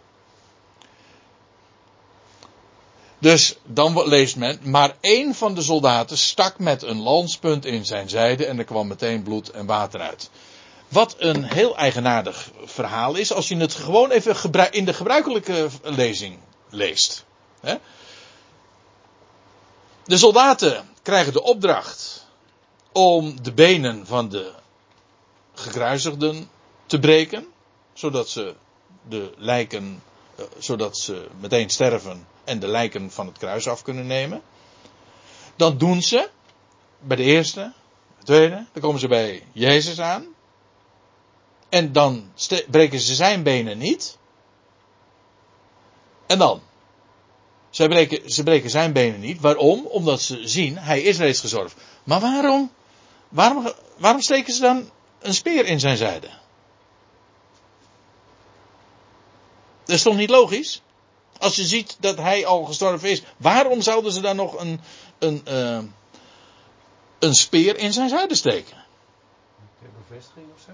[SPEAKER 1] Dus dan leest men, maar één van de soldaten stak met een lanspunt in zijn zijde en er kwam meteen bloed en water uit. Wat een heel eigenaardig verhaal is als je het gewoon even in de gebruikelijke lezing leest. De soldaten krijgen de opdracht om de benen van de gekruisigden te breken, zodat ze de lijken, eh, zodat ze meteen sterven en de lijken van het kruis af kunnen nemen. Dan doen ze bij de eerste, de tweede, dan komen ze bij Jezus aan. En dan breken ze zijn benen niet. En dan? Ze breken, ze breken zijn benen niet. Waarom? Omdat ze zien, hij is reeds gezorgd. Maar waarom? Waarom, waarom steken ze dan een speer in zijn zijde? Dat is toch niet logisch? Als je ziet dat hij al gestorven is, waarom zouden ze dan nog een, een, uh, een speer in zijn zijde steken?
[SPEAKER 2] Ter bevestiging of zo?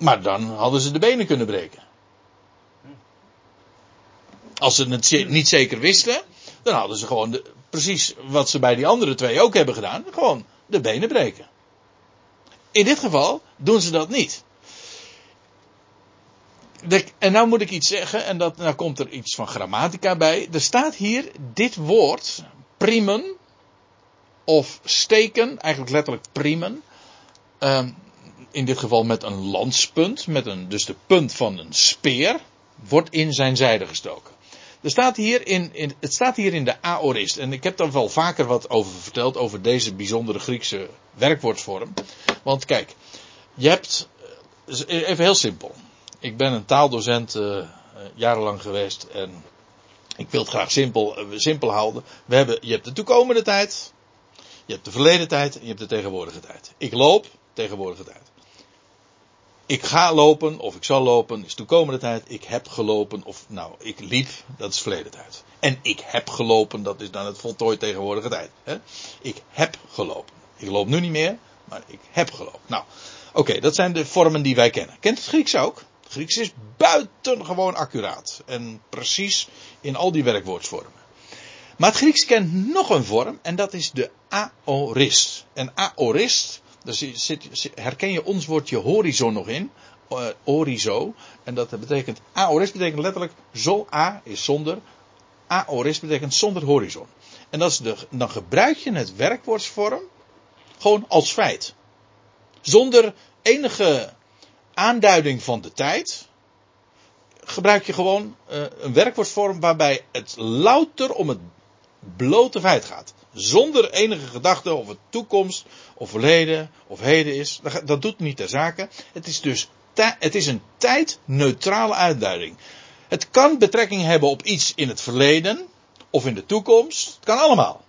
[SPEAKER 1] Maar dan hadden ze de benen kunnen breken. Als ze het niet zeker wisten, dan hadden ze gewoon precies wat ze bij die andere twee ook hebben gedaan, gewoon de benen breken. In dit geval doen ze dat niet en nou moet ik iets zeggen, en dat, nou komt er iets van grammatica bij. Er staat hier dit woord, primen, of steken, eigenlijk letterlijk primen. Um, in dit geval met een landspunt, met een, dus de punt van een speer, wordt in zijn zijde gestoken. Er staat hier in, in, het staat hier in de aorist. En ik heb daar wel vaker wat over verteld, over deze bijzondere Griekse werkwoordsvorm. Want kijk, je hebt, even heel simpel ik ben een taaldocent uh, jarenlang geweest en Ik wil het graag simpel, eh, simpel houden. We hebben, je hebt de toekomende tijd. Je hebt de verleden tijd en je hebt de tegenwoordige tijd. Ik loop, tegenwoordige tijd. Ik ga lopen of ik zal lopen is toekomende tijd. Ik heb gelopen of nou, ik liep, dat is verleden tijd. En ik heb gelopen, dat is dan het voltooid tegenwoordige tijd. Hè? Ik heb gelopen. Ik loop nu niet meer, maar ik heb gelopen. Nou, oké, dat zijn de vormen die wij kennen. Kent het Grieks ook? Het Grieks is buitengewoon accuraat en precies in al die werkwoordsvormen. Maar het Grieks kent nog een vorm en dat is de aorist. En aorist, daar herken je ons woordje horizon nog in, uh, orizo. En dat betekent, aorist betekent letterlijk, zo a is zonder, aorist betekent zonder horizon. En dat is dan gebruik je het werkwoordsvorm gewoon als feit. Zonder enige aanduiding van de tijd. Gebruik je gewoon uh, een werkwoordsvorm waarbij het louter om het blote feit gaat. Zonder enige gedachte of het toekomst of verleden of heden is. Dat doet niet ter zake. Het is dus het is een tijdneutrale uitduiding. Het kan betrekking hebben op iets in het verleden of in de toekomst. Het kan allemaal.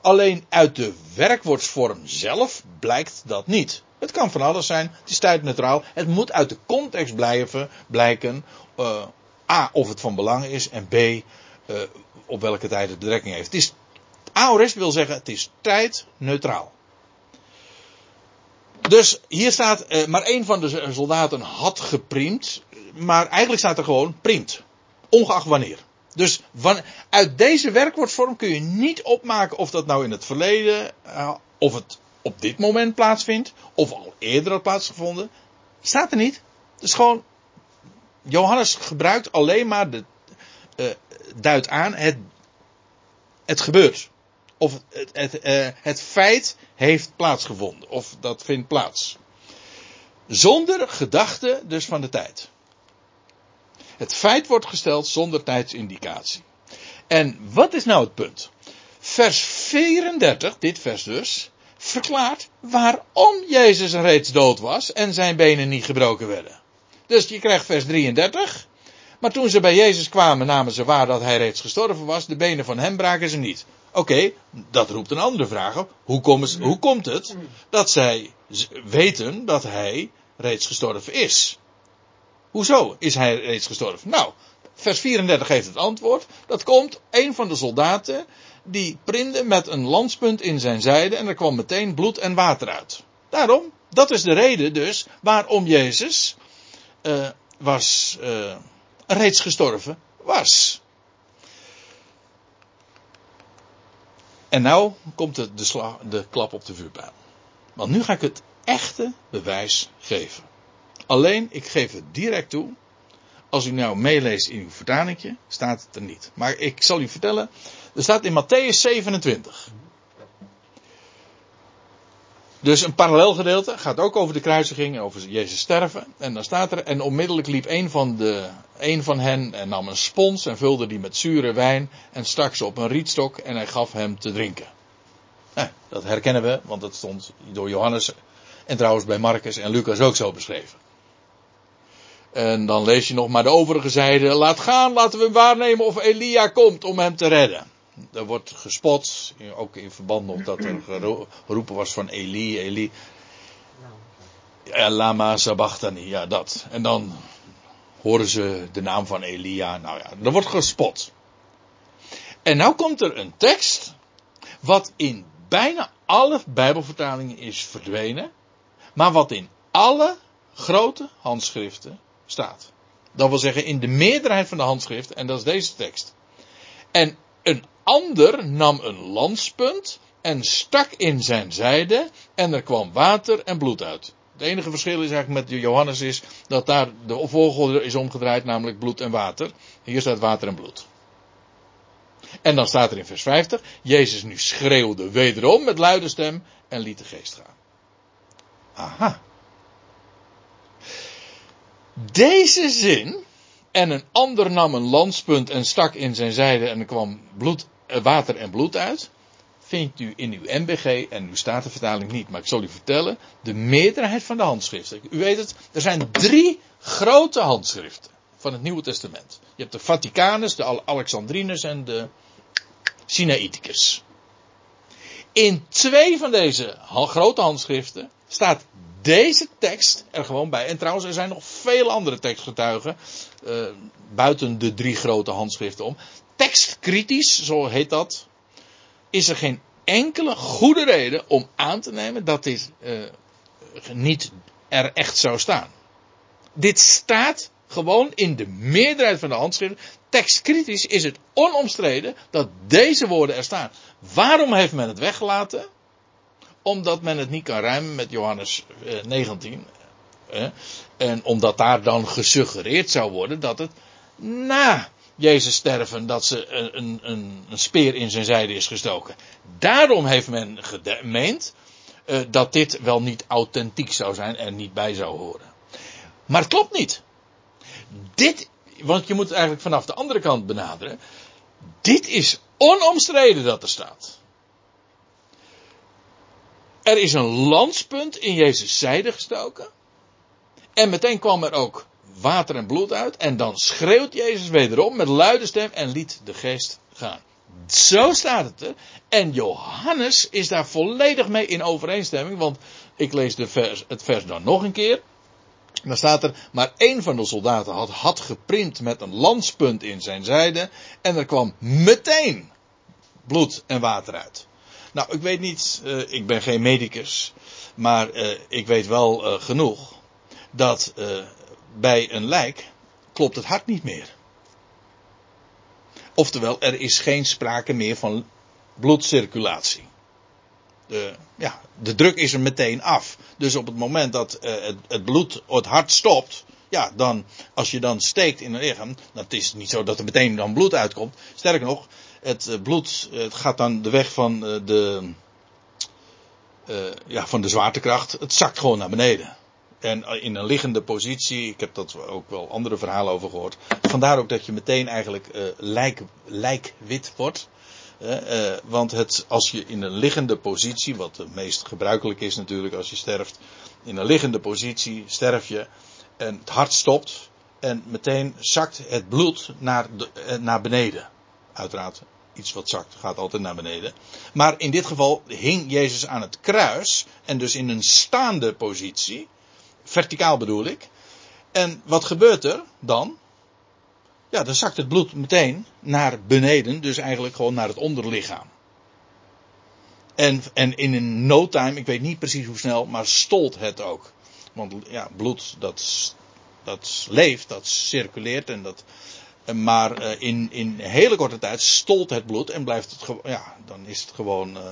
[SPEAKER 1] Alleen uit de werkwoordsvorm zelf blijkt dat niet. Het kan van alles zijn. Het is tijdneutraal. Het moet uit de context blijven, blijken. Uh, A. Of het van belang is. En B. Uh, op welke tijd het betrekking heeft. Het is, aorist wil zeggen, het is tijdneutraal. Dus hier staat, uh, maar één van de soldaten had gepriemd. Maar eigenlijk staat er gewoon priemd. Ongeacht wanneer. Dus van, uit deze werkwoordvorm kun je niet opmaken of dat nou in het verleden, uh, of het op dit moment plaatsvindt, of al eerder had plaatsgevonden. Staat er niet. Dus gewoon, Johannes gebruikt alleen maar de, uh, duidt aan, het, het gebeurt. Of het, het, uh, het feit heeft plaatsgevonden, of dat vindt plaats. Zonder gedachte dus van de tijd. Het feit wordt gesteld zonder tijdsindicatie. En wat is nou het punt? Vers 34, dit vers dus, verklaart waarom Jezus reeds dood was en zijn benen niet gebroken werden. Dus je krijgt vers 33. Maar toen ze bij Jezus kwamen, namen ze waar dat hij reeds gestorven was. De benen van hem braken ze niet. Oké, dat roept een andere vraag op. Hoe, hoe komt het dat zij weten dat hij reeds gestorven is? Hoezo is hij reeds gestorven? Nou, vers 34 geeft het antwoord. Dat komt, een van de soldaten, die prinde met een landspunt in zijn zijde en er kwam meteen bloed en water uit. Daarom, dat is de reden dus waarom Jezus uh, was, uh, reeds gestorven was. En nou komt de, de, de klap op de vuurpijl. Want nu ga ik het echte bewijs geven. Alleen, ik geef het direct toe. Als u nou meeleest in uw vertalingje, staat het er niet. Maar ik zal u vertellen, er staat in Matthäus 27. Dus een parallel gedeelte gaat ook over de kruisiging, over Jezus sterven. En dan staat er, en onmiddellijk liep een van, de, een van hen en nam een spons en vulde die met zure wijn en stak ze op een rietstok en hij gaf hem te drinken. Eh, dat herkennen we, want dat stond door Johannes en trouwens bij Marcus en Lucas ook zo beschreven. En dan lees je nog maar de overige zijde. Laat gaan, laten we waarnemen of Elia komt om hem te redden. Er wordt gespot, ook in verband met dat er geroepen was van Eli, Eli. Lama Sabachthani, ja dat. En dan horen ze de naam van Elia. Nou ja, er wordt gespot. En nou komt er een tekst, wat in bijna alle Bijbelvertalingen is verdwenen, maar wat in alle grote handschriften staat. Dat wil zeggen in de meerderheid van de handschriften, en dat is deze tekst. En ander nam een lanspunt en stak in zijn zijde en er kwam water en bloed uit. Het enige verschil is eigenlijk met Johannes is dat daar de volgorde is omgedraaid, namelijk bloed en water. Hier staat water en bloed. En dan staat er in vers 50, Jezus nu schreeuwde wederom met luide stem en liet de geest gaan. Aha. Deze zin, en een ander nam een landspunt en stak in zijn zijde en er kwam bloed, water en bloed uit, vindt u in uw MBG en uw Statenvertaling niet. Maar ik zal u vertellen, de meerderheid van de handschriften. U weet het, er zijn drie grote handschriften. van het Nieuwe Testament. Je hebt de Vaticanus, de Alexandrinus en de Sinaiticus. In twee van deze grote handschriften staat deze tekst er gewoon bij. En trouwens, er zijn nog veel andere tekstgetuigen. Uh, buiten de drie grote handschriften om. Tekstkritisch, zo heet dat. Is er geen enkele goede reden om aan te nemen dat dit uh, niet er echt zou staan. Dit staat gewoon in de meerderheid van de handschriften. Tekstkritisch is het onomstreden dat deze woorden er staan. Waarom heeft men het weggelaten? Omdat men het niet kan ruimen met Johannes 19. Eh, en omdat daar dan gesuggereerd zou worden dat het na Jezus sterven dat ze een, een, een speer in zijn zijde is gestoken. Daarom heeft men gemeend uh, dat dit wel niet authentiek zou zijn en niet bij zou horen. Maar het klopt niet. Dit, want je moet het eigenlijk vanaf de andere kant benaderen. Dit is onomstreden dat er staat. Er is een landspunt in Jezus zijde gestoken. En meteen kwam er ook water en bloed uit. En dan schreeuwt Jezus wederom met luide stem en liet de geest gaan. Zo staat het er. En Johannes is daar volledig mee in overeenstemming. Want ik lees de vers, het vers dan nog een keer. Dan staat er, maar één van de soldaten had, had geprint met een lanspunt in zijn zijde. En er kwam meteen bloed en water uit. Nou, ik weet niet, uh, ik ben geen medicus. Maar uh, ik weet wel uh, genoeg. Dat bij een lijk klopt het hart niet meer. Oftewel, er is geen sprake meer van bloedcirculatie. De, ja, de druk is er meteen af. Dus op het moment dat het, het, bloed, het hart stopt, ja, dan, als je dan steekt in een lichaam, dan is niet zo dat er meteen dan bloed uitkomt. Sterker nog, het uh, bloed het gaat dan de weg van uh, de, ja, van de zwaartekracht. Het zakt gewoon naar beneden. En in een liggende positie, ik heb dat ook wel andere verhalen over gehoord. Vandaar ook dat je meteen eigenlijk lijk, lijkwit wordt. Want het, als je in een liggende positie, wat het meest gebruikelijk is natuurlijk als je sterft. In een liggende positie sterf je en het hart stopt. En meteen zakt het bloed naar, naar beneden. Uiteraard, iets wat zakt gaat altijd naar beneden. Maar in dit geval hing Jezus aan het kruis. En dus in een staande positie. Verticaal bedoel ik. En wat gebeurt er dan? Ja, dan zakt het bloed meteen naar beneden, dus eigenlijk gewoon naar het onderlichaam. En, en in een no time, ik weet niet precies hoe snel, maar stolt het ook. Want ja, bloed dat, dat leeft, dat circuleert en dat. Maar uh, in, in hele korte tijd stolt het bloed en blijft het gewoon. Ja, dan is het gewoon. Uh,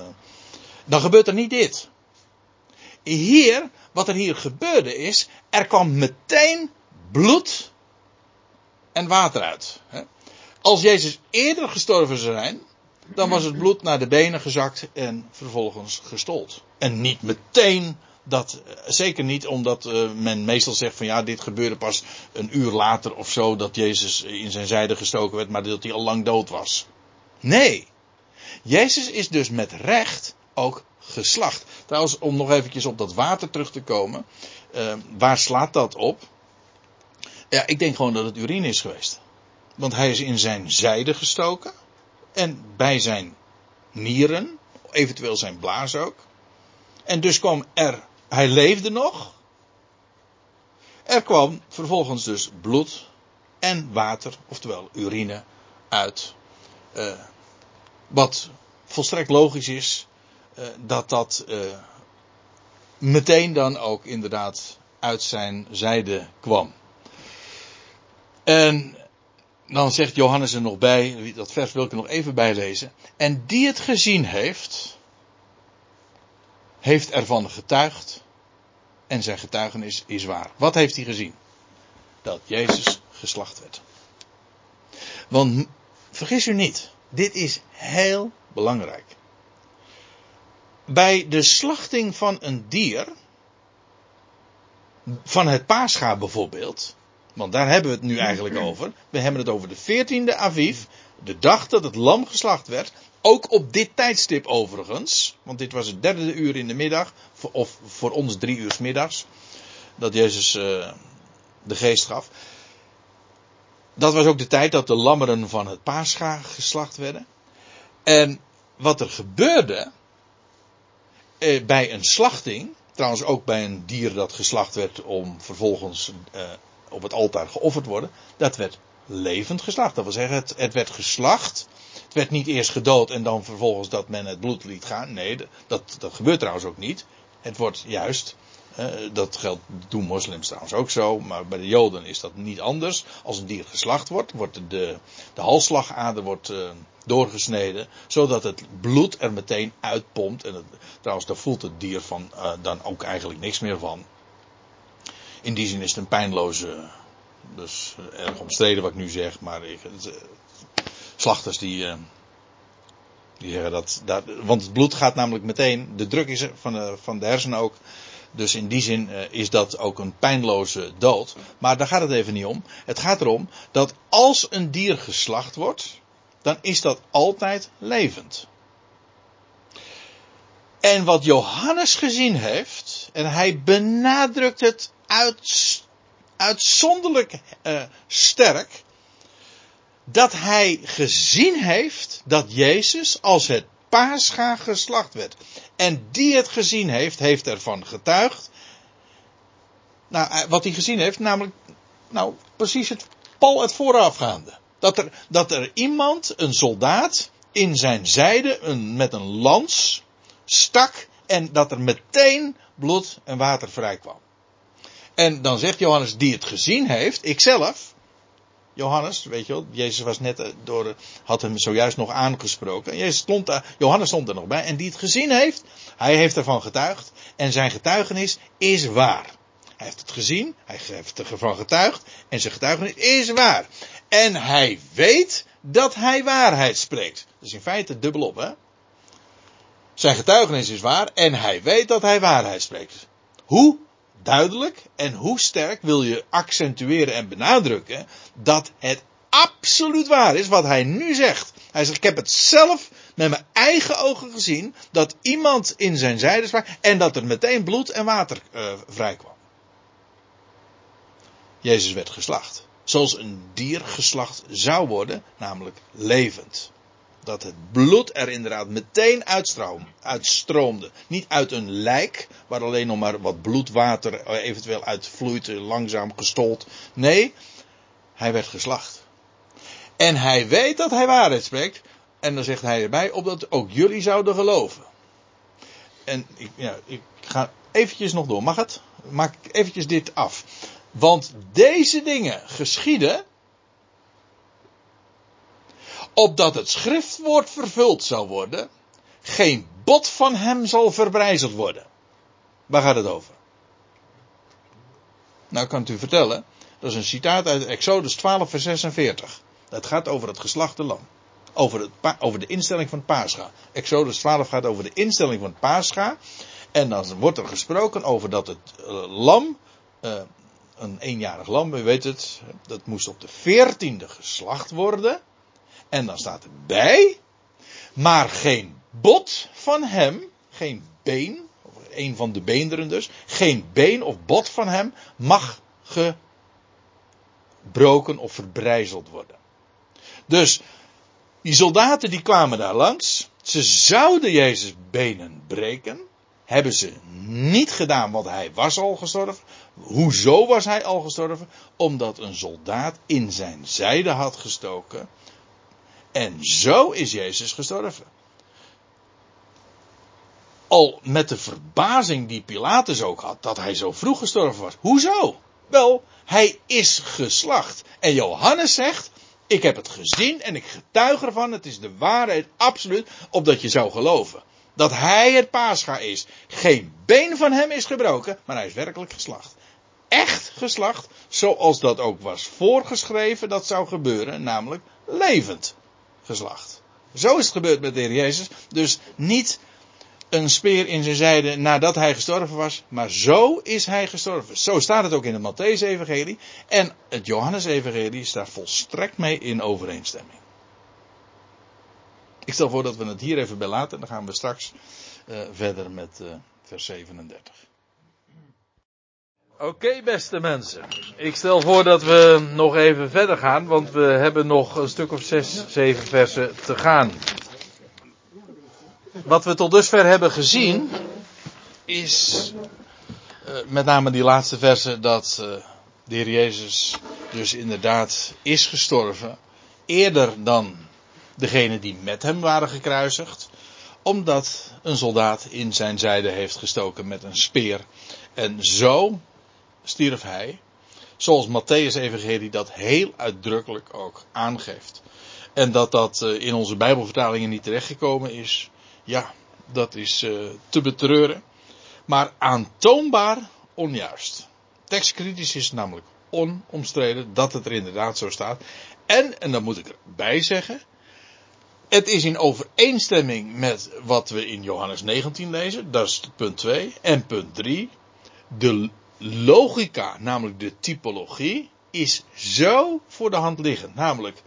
[SPEAKER 1] dan gebeurt er niet dit. Hier, wat er hier gebeurde is, er kwam meteen bloed en water uit. Als Jezus eerder gestorven zou zijn, dan was het bloed naar de benen gezakt en vervolgens gestold. En niet meteen dat, eh, zeker niet omdat uh, men meestal zegt van ja, dit gebeurde pas een uur later of zo dat Jezus in zijn zijde gestoken werd, maar dat hij al lang dood was. Nee. Jezus is dus met recht ook geslacht. Trouwens, om nog eventjes op dat water terug te komen. Uh, waar slaat dat op? Ja, ik denk gewoon dat het urine is geweest. Want hij is in zijn zijde gestoken. En bij zijn nieren. Eventueel zijn blaas ook. En dus kwam er. Hij leefde nog. Er kwam vervolgens dus bloed en water, oftewel urine, uit. Uh, wat volstrekt logisch is uh, dat dat uh, meteen dan ook inderdaad uit zijn zijde kwam. En dan zegt Johannes er nog bij, dat vers wil ik er nog even bijlezen. En die het gezien heeft, heeft ervan getuigd. En zijn getuigenis is waar. Wat heeft hij gezien? Dat Jezus geslacht werd. Want vergis u niet, dit is heel belangrijk. Bij de slachting van een dier, van het paascha bijvoorbeeld, want daar hebben we het nu eigenlijk over. We hebben het over de 14e Aviv. De dag dat het lam geslacht werd. Ook op dit tijdstip overigens. Want dit was het derde uur in de middag. Of voor ons drie uur middags. Dat Jezus uh, de geest gaf. dat was ook de tijd dat de lammeren van het paascha geslacht werden. En wat er gebeurde eh, bij een slachting, trouwens ook bij een dier dat geslacht werd om vervolgens eh, op het altaar geofferd te worden, dat werd levend geslacht. Dat wil zeggen, het, het werd geslacht. Het werd niet eerst gedood en dan vervolgens dat men het bloed liet gaan. Nee, dat, dat gebeurt trouwens ook niet. Het wordt juist dat geldt, doen moslims trouwens ook zo, maar bij de Joden is dat niet anders. Als een dier geslacht wordt, wordt de, de halsslagader wordt, uh, doorgesneden, zodat het bloed er meteen uitpompt. En trouwens, daar voelt het dier van uh, dan ook eigenlijk niks meer van. In die zin is het een pijnloze, dus uh, erg omstreden wat ik nu zeg, maar ik, slachters die, die zeggen dat, dat, want het bloed gaat namelijk meteen, de druk is van de, van de hersenen ook, dus in die zin is dat ook een pijnloze dood. Maar daar gaat het even niet om. Het gaat erom dat als een dier geslacht wordt, dan is dat altijd levend. En wat Johannes gezien heeft, en hij benadrukt het uit, uitzonderlijk uh, sterk, dat hij gezien heeft dat Jezus als het paascha geslacht werd. En die het gezien heeft, heeft ervan getuigd. Nou, eh, wat hij gezien heeft, namelijk, nou, precies het pal het voorafgaande. Dat er, dat er iemand, een soldaat, in zijn zijde een, met een lans stak en dat er meteen bloed en water vrij kwam. En dan zegt Johannes, die het gezien heeft, ikzelf, Johannes, weet je wel, Jezus was net eh, door, had hem zojuist nog aangesproken. Jezus stond Johannes stond er nog bij. En die het gezien heeft, hij heeft ervan getuigd. En zijn getuigenis is waar. Hij heeft het gezien, hij heeft ervan getuigd. En zijn getuigenis is waar. En hij weet dat hij waarheid spreekt. Dus in feite dubbelop, hè. Zijn getuigenis is waar en hij weet dat hij waarheid spreekt. Hoe? Duidelijk en hoe sterk wil je accentueren en benadrukken dat het absoluut waar is wat hij nu zegt. Hij zegt, ik heb het zelf met mijn eigen ogen gezien dat iemand in zijn zijde sprak en dat er meteen bloed en water uh, vrijkwam. Jezus werd geslacht. Zoals een dier geslacht zou worden, namelijk levend dat het bloed er inderdaad meteen uitstroomde. Niet uit een lijk, waar alleen nog maar wat bloedwater eh, eventueel uitvloeit, eh, langzaam gestold. Nee, hij werd geslacht. En hij weet dat hij waarheid spreekt. En dan zegt hij erbij, opdat ook jullie zouden geloven. En ik, ja, ik ga eventjes nog door. Mag het? Maak eventjes dit af. Want deze dingen geschieden opdat het schriftwoord vervuld zou worden, geen bot van hem zal verbrijzeld worden. Waar gaat het over? Nou, kan ik u vertellen. Dat is een citaat uit Exodus 12, vers 46. Dat gaat over het geslachte lam. Over, het, over de instelling van het paascha. Exodus 12 gaat over de instelling van het paascha. En dan wordt er gesproken over dat het uh, lam, uh, een eenjarig lam, u weet het, dat moest op de veertiende geslacht worden. En dan staat erbij, maar geen bot van hem, geen been, of een van de beenderen dus, geen been of bot van hem mag gebroken of verbrijzeld worden. Dus die soldaten die kwamen daar langs, ze zouden Jezus benen breken, hebben ze niet gedaan, want hij was al gestorven. Hoezo was hij al gestorven? Omdat een soldaat in zijn zijde had gestoken en zo is Jezus gestorven. Al met de verbazing die Pilatus ook had dat hij zo vroeg gestorven was. Hoezo? Wel, hij is geslacht. En Johannes zegt, ik heb het gezien en ik getuig ervan, het is de waarheid absoluut, opdat je zou geloven. Dat hij het paascha is. Geen been van hem is gebroken, maar hij is werkelijk geslacht. Echt geslacht, zoals dat ook was voorgeschreven dat zou gebeuren, namelijk levend geslacht. Zo is het gebeurd met de Heer Jezus. Dus niet een speer in zijn zijde nadat hij gestorven was, maar zo is hij gestorven. Zo staat het ook in het Matthäus-evangelie. En het Johannes-evangelie staat volstrekt mee in overeenstemming. Ik stel voor dat we het hier even bij laten. Dan gaan we straks uh, verder met uh, vers 37. Oké, beste mensen. Ik stel voor dat we nog even verder gaan, want we hebben nog een stuk of zes, zeven versen te gaan. Wat we tot dusver hebben gezien, is uh, met name die laatste versen dat uh, de Heer Jezus dus inderdaad is gestorven, eerder dan degene die met hem waren gekruisigd, omdat een soldaat in zijn zijde heeft gestoken met een speer. En zo stierf hij. Zoals Matthäus Evangelie dat heel uitdrukkelijk ook aangeeft. En dat dat eh, in onze Bijbelvertalingen niet terechtgekomen is, ja, dat is uh, te betreuren. Maar aantoonbaar onjuist. Tekstkritisch is namelijk onomstreden dat het er inderdaad zo staat. En, en dat moet ik erbij zeggen, het is in overeenstemming met wat we in Johannes 19 lezen, dat is punt 2. En punt 3, de logica, namelijk de typologie, is zo voor de hand liggend. Namelijk,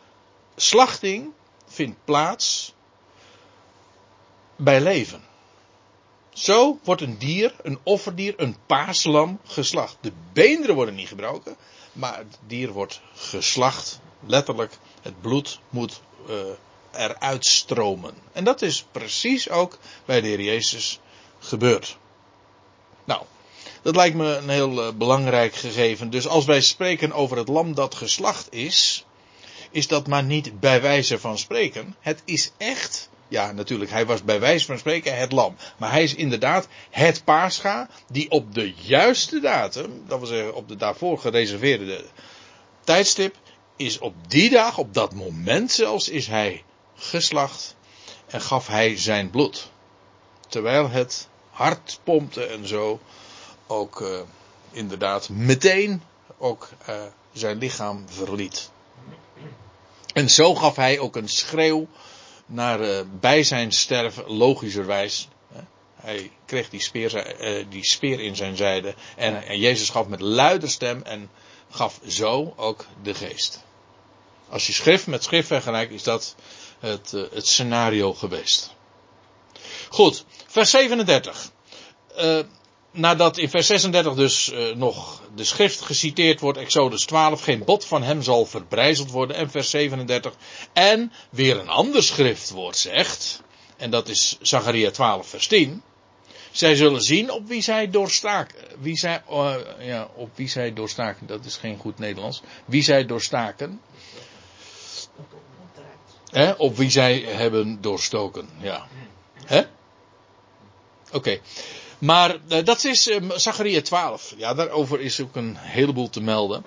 [SPEAKER 1] slachting vindt plaats bij leven. Zo wordt een dier, een offerdier, een paaslam geslacht. De beenderen worden niet gebroken, maar het dier wordt geslacht. Letterlijk, het bloed moet uh, eruit stromen. En dat is precies ook bij de Heer Jezus gebeurd. Nou, dat lijkt me een heel uh, belangrijk gegeven. Dus als wij spreken over het lam dat geslacht is, is dat maar niet bij wijze van spreken. Het is echt, ja natuurlijk, hij was bij wijze van spreken het lam. Maar hij is inderdaad het paascha die op de juiste datum, dat wil zeggen op de daarvoor gereserveerde tijdstip, is op die dag, op dat moment zelfs, is hij geslacht en gaf hij zijn bloed. Terwijl het hart pompte en zo ook uh, inderdaad meteen ook uh, zijn lichaam verliet. En zo gaf hij ook een schreeuw naar uh, bij zijn sterven, logischerwijs. Hij kreeg die speer, die speer in zijn zijde en, en Jezus gaf met luider stem en gaf zo ook de geest. Als je schrift met schrift vergelijkt, is dat het, het scenario geweest. Goed, vers 37. Uh, nadat in vers 36 dus uh, nog de schrift geciteerd wordt, Exodus 12, geen bot van hem zal verbrijzeld worden, en vers 37, en weer een ander schriftwoord zegt, en dat is Zacharia 12, vers 10, zij zullen zien op wie zij doorstaken, wie zij, uh, ja, op wie zij doorstaken, dat is geen goed Nederlands, wie zij doorstaken, op wie zij hebben doorstoken, ja. Hè? Oké. Maar uh, dat is uh, Zachariah 12. Ja, daarover is ook een heleboel te melden.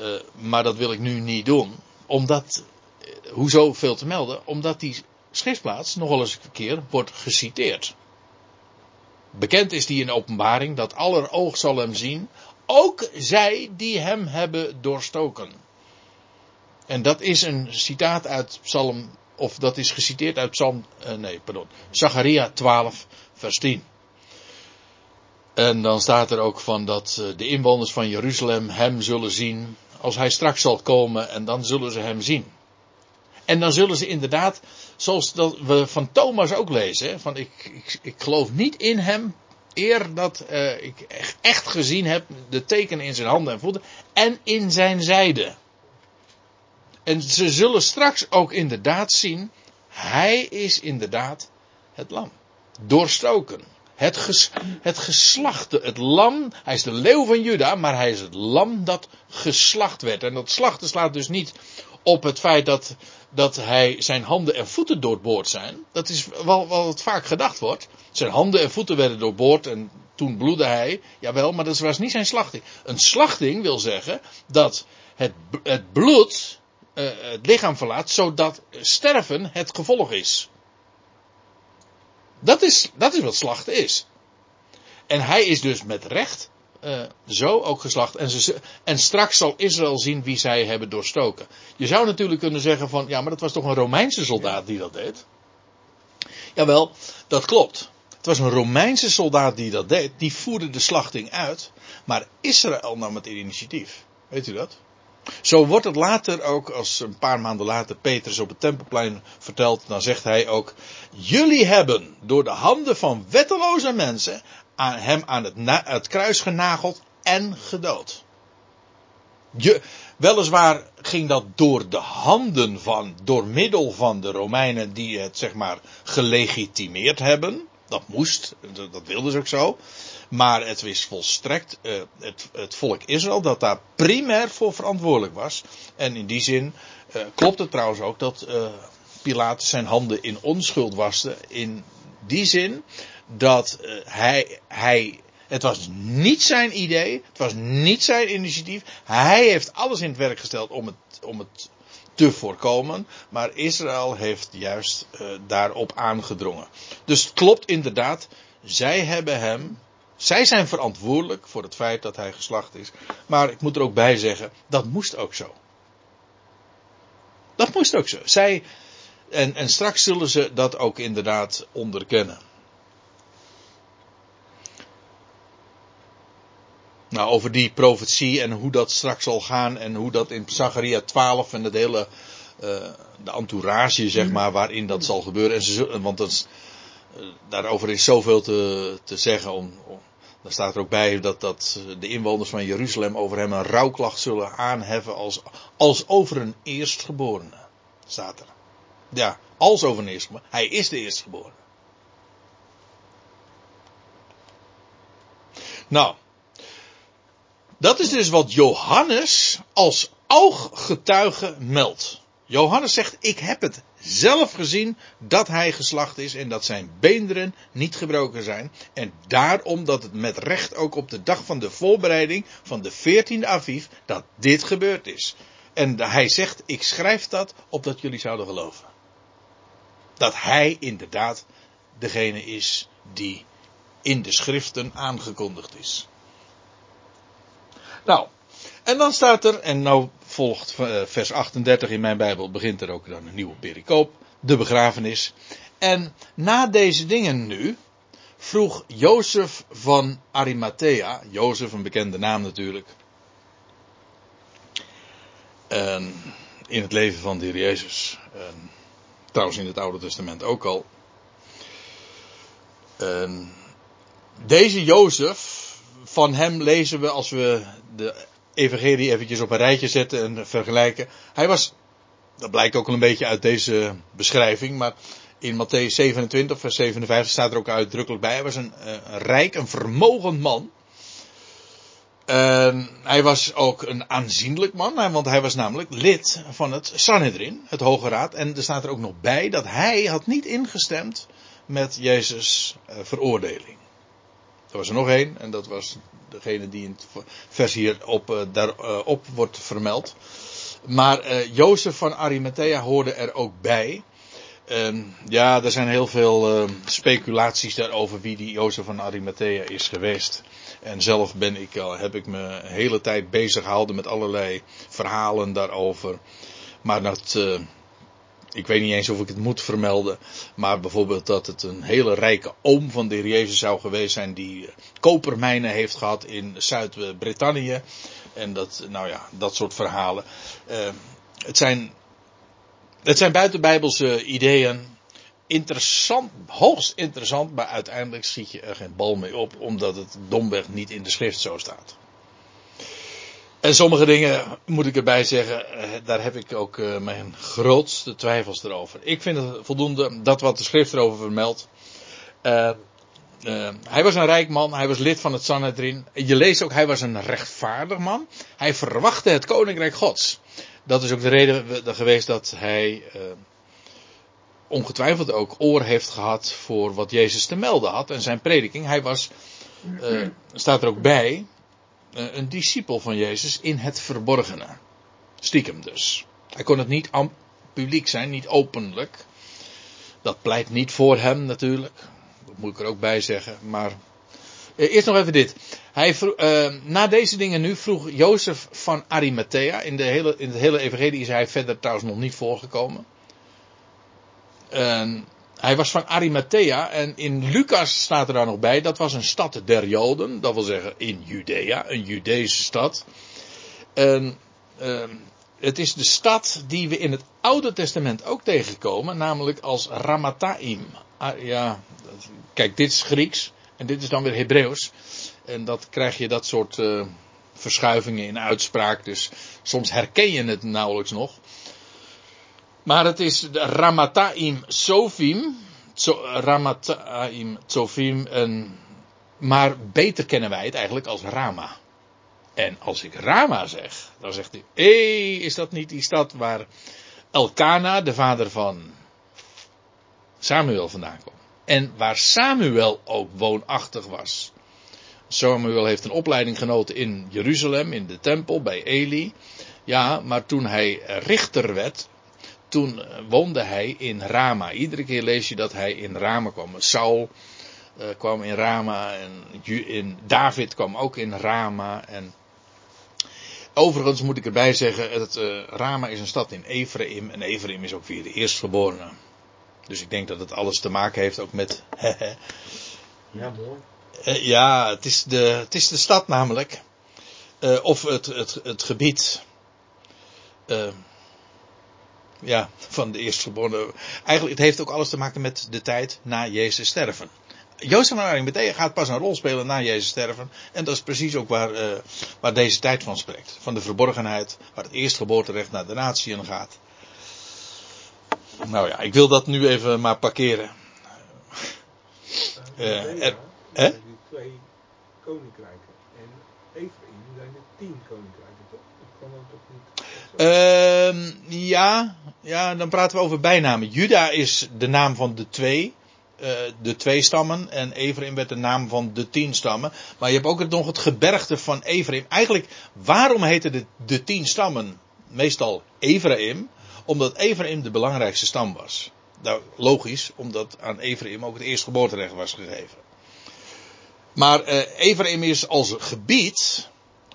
[SPEAKER 1] Uh, maar dat wil ik nu niet doen. Omdat, hoezo veel te melden? Omdat die schriftplaats nogal eens een keer wordt geciteerd. Bekend is die in openbaring dat aller oog zal hem zien. Ook zij die hem hebben doorstoken. En dat is een citaat uit Psalm, of dat is geciteerd uit Psalm, uh, nee, pardon, Zacharia 12, vers 10. En dan staat er ook van dat uh, de inwoners van Jeruzalem hem zullen zien als hij straks zal komen en dan zullen ze hem zien. En dan zullen ze inderdaad, zoals dat we van Thomas ook lezen, van ik, ik, ik geloof niet in hem, eer dat uh, ik echt gezien heb de tekenen in zijn handen en voeten en in zijn zijde. En ze zullen straks ook inderdaad zien, hij is inderdaad het lam. Doorstoken. Het, het geslachte, het lam, hij is de leeuw van Juda, maar hij is het lam dat geslacht werd. En dat slachten slaat dus niet op het feit dat, dat hij zijn handen en voeten doorboord zijn. Dat is wat vaak gedacht wordt. Zijn handen en voeten werden doorboord en toen bloedde hij. Jawel, maar dat was niet zijn slachting. Een slachting wil zeggen dat het, het bloed uh, het lichaam verlaat, zodat sterven het gevolg is. Dat is, dat is wat slachten is. En hij is dus met recht uh, zo ook geslacht. En, ze, en straks zal Israël zien wie zij hebben doorstoken. Je zou natuurlijk kunnen zeggen van, ja, maar dat was toch een Romeinse soldaat die dat deed? Jawel, dat klopt. Het was een Romeinse soldaat die dat deed. Die voerde de slachting uit. Maar Israël nam het initiatief. Weet u dat? Zo wordt het later ook, als een paar maanden later Petrus op het tempelplein vertelt, dan zegt hij ook, jullie hebben door de handen van wetteloze mensen aan hem aan het, het kruis genageld en gedood. Je, weliswaar ging dat door de handen van, door middel van de Romeinen die het zeg maar gelegitimeerd hebben. Dat moest, dat wilden ze ook zo. Maar het is volstrekt uh, het, het, volk Israël dat daar primair voor verantwoordelijk was. En in die zin uh, klopt het trouwens ook dat uh, Pilatus zijn handen in onschuld waste. In die zin dat hij, hij het was niet zijn idee. Het was niet zijn initiatief. Hij heeft alles in het werk gesteld om het, om het te voorkomen. Maar Israël heeft juist uh, daarop aangedrongen. Dus het klopt inderdaad. Zij hebben hem. Zij zijn verantwoordelijk voor het feit dat hij geslacht is. Maar ik moet er ook bij zeggen, dat moest ook zo. Dat moest ook zo. Zij, en, en straks zullen ze dat ook inderdaad onderkennen. Nou, over die profetie en hoe dat straks zal gaan en hoe dat in Zacharia 12 en het hele, uh, de entourage zeg maar, waarin dat zal gebeuren. En ze, want dat is, uh, daarover is zoveel te, te zeggen. Om, om, daar staat er ook bij dat, dat de inwoners van Jeruzalem over hem een rouwklacht zullen aanheffen als, als over een eerstgeborene. Staat er. Ja, als over een eerstgeborene. Hij is de eerstgeborene. Nou, dat is dus wat Johannes als ooggetuige meldt. Johannes zegt: Ik heb het zelf gezien dat hij geslacht is en dat zijn beenderen niet gebroken zijn. En daarom dat het met recht ook op de dag van de voorbereiding van de 14e Aviv dat dit gebeurd is. En hij zegt: Ik schrijf dat opdat jullie zouden geloven. Dat hij inderdaad degene is die in de schriften aangekondigd is. Nou, en dan staat er, en nou volgt uh, vers 38 in mijn Bijbel, begint er ook dan een nieuwe pericoop, de begrafenis. En na deze dingen nu, vroeg Jozef van Arimathea, Jozef een bekende naam natuurlijk, en in het leven van de heer Jezus, en trouwens in het Oude Testament ook al. En deze Jozef, van hem lezen we als we de evangelie eventjes op een rijtje zetten en vergelijken. Hij was, dat blijkt ook al een beetje uit deze beschrijving, maar in Matthäus 27, vers 57 staat er ook uitdrukkelijk bij. Hij was een, eh, een rijk, een vermogend man. Hij was ook een aanzienlijk man, want hij was namelijk lid van het Sanhedrin, het Hoge Raad. En er staat er ook nog bij dat hij had niet ingestemd met Jezus' uh, veroordeling. Er was er nog één, en dat was degene die in het vers hierop uh, daarop uh, wordt vermeld. Maar uh, Jozef van Arimathea hoorde er ook bij. ja, er zijn heel veel speculaties daarover wie die Jozef van Arimathea is geweest. En zelf ben ik heb ik me hele tijd bezig gehouden met allerlei verhalen daarover. Maar dat, ik weet niet eens of ik het moet vermelden. Maar bijvoorbeeld dat het een hele rijke oom van de heer Jezus zou geweest zijn. Die kopermijnen heeft gehad in Zuid-Brittannië. En dat, nou ja, dat soort verhalen. Uh, het zijn, het zijn buitenbijbelse ideeën. Interessant, hoogst interessant. Maar uiteindelijk schiet je er geen bal mee op. Omdat het domweg niet in de schrift zo staat. En sommige dingen, moet ik erbij zeggen, eh, daar heb ik ook uh, mijn grootste twijfels erover. Ik vind het voldoende dat wat de schrift erover vermeldt. Uh, hij was een rijk man, hij was lid van het Sanhedrin. Je leest ook, hij was een rechtvaardig man. Hij verwachtte het koninkrijk gods. Dat is ook de reden geweest dat hij ongetwijfeld ook oor heeft gehad voor wat Jezus te melden had en zijn prediking. Hij was, staat er ook bij, eh, een discipel van Jezus in het verborgene. Stiekem dus. Hij kon het niet publiek zijn, niet openlijk. Dat pleit niet voor hem natuurlijk. Dat moet ik er ook bij zeggen. Maar eh, eerst nog even dit. Hij uh, na deze dingen nu vroeg Jozef van Arimathea. In, de hele, in het hele evangelie is hij verder trouwens nog niet voorgekomen. Uh, hij was van Arimathea en in Lucas staat er daar nog bij, dat was een stad der Joden, dat wil zeggen in Judea, een Judese stad. En, uh, het is de stad die we in het Oude Testament ook tegenkomen, namelijk als Ramataim. Ah, ja, kijk, dit is Grieks en dit is dan weer Hebreeuws. En dat krijg je dat soort uh, verschuivingen in uitspraak. Dus soms herken je het nauwelijks nog. Maar het is Ramataim Sofim. Ramataim Sofim. Maar beter kennen wij het eigenlijk als Rama. En als ik Rama zeg, dan zegt u, hé, is dat niet die stad waar Elkana, de vader van Samuel, vandaan kwam? En waar Samuel ook woonachtig was. Samuel heeft een opleiding genoten in Jeruzalem, in de tempel, bij Eli. Ja, maar toen hij richter werd, toen woonde hij in Rama. Iedere keer lees je dat hij in Rama kwam. Saul uh, kwam in Rama en in David kwam ook in Rama. En overigens moet ik erbij zeggen, het, uh, Rama is een stad in Ephraim en Ephraim is ook weer de eerstgeborene. Dus ik denk dat het alles te maken heeft ook met.
[SPEAKER 2] ja, mooi.
[SPEAKER 1] Uh, ja, het is, de, het is de stad namelijk. Uh, of het, het, het gebied. Uh, ja, van de eerstgeborene. Eigenlijk, het heeft ook alles te maken met de tijd na Jezus sterven. Jozef van Arimathea gaat pas een rol spelen na Jezus sterven. En dat is precies ook waar, uh, waar deze tijd van spreekt. Van de verborgenheid, waar het eerstgeboorterecht naar de natieën gaat. Nou ja, ik wil dat nu even maar parkeren.
[SPEAKER 2] Uh, er, hè? twee koninkrijken. En Ephraim zijn er tien koninkrijken, toch?
[SPEAKER 1] Uh, ja, ja, dan praten we over bijnamen. Juda is de naam van de twee. Uh, de twee stammen. En Ephraim werd de naam van de tien stammen. Maar je hebt ook nog het gebergte van Ephraim. Eigenlijk, waarom heten de, de tien stammen meestal Ephraim? Omdat Ephraim de belangrijkste stam was. Nou, logisch, omdat aan Ephraim ook het eerstgeboorterecht was gegeven. Maar uh, is als gebied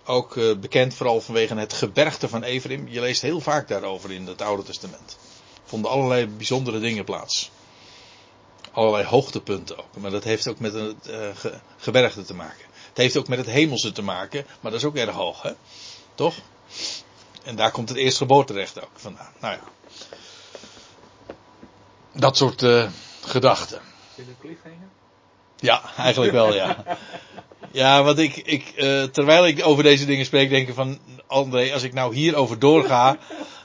[SPEAKER 1] ook uh, bekend vooral vanwege het gebergte van Ephraim. Je leest heel vaak daarover in het Oude Testament. Vonden allerlei bijzondere dingen plaats. Allerlei hoogtepunten ook. Maar dat heeft ook met het ge gebergte te maken. Het heeft ook met het hemelse te maken. Maar dat is ook erg hoog, hè? Toch? En daar komt het eerstgeboorterecht ook vandaan. Nou ja. Dat soort uh, gedachten.
[SPEAKER 2] Zit er cliffhanger?
[SPEAKER 1] Ja, eigenlijk wel, ja. Ja, want ik, ik uh, terwijl ik over deze dingen spreek, denk ik van André, als ik nou hierover doorga,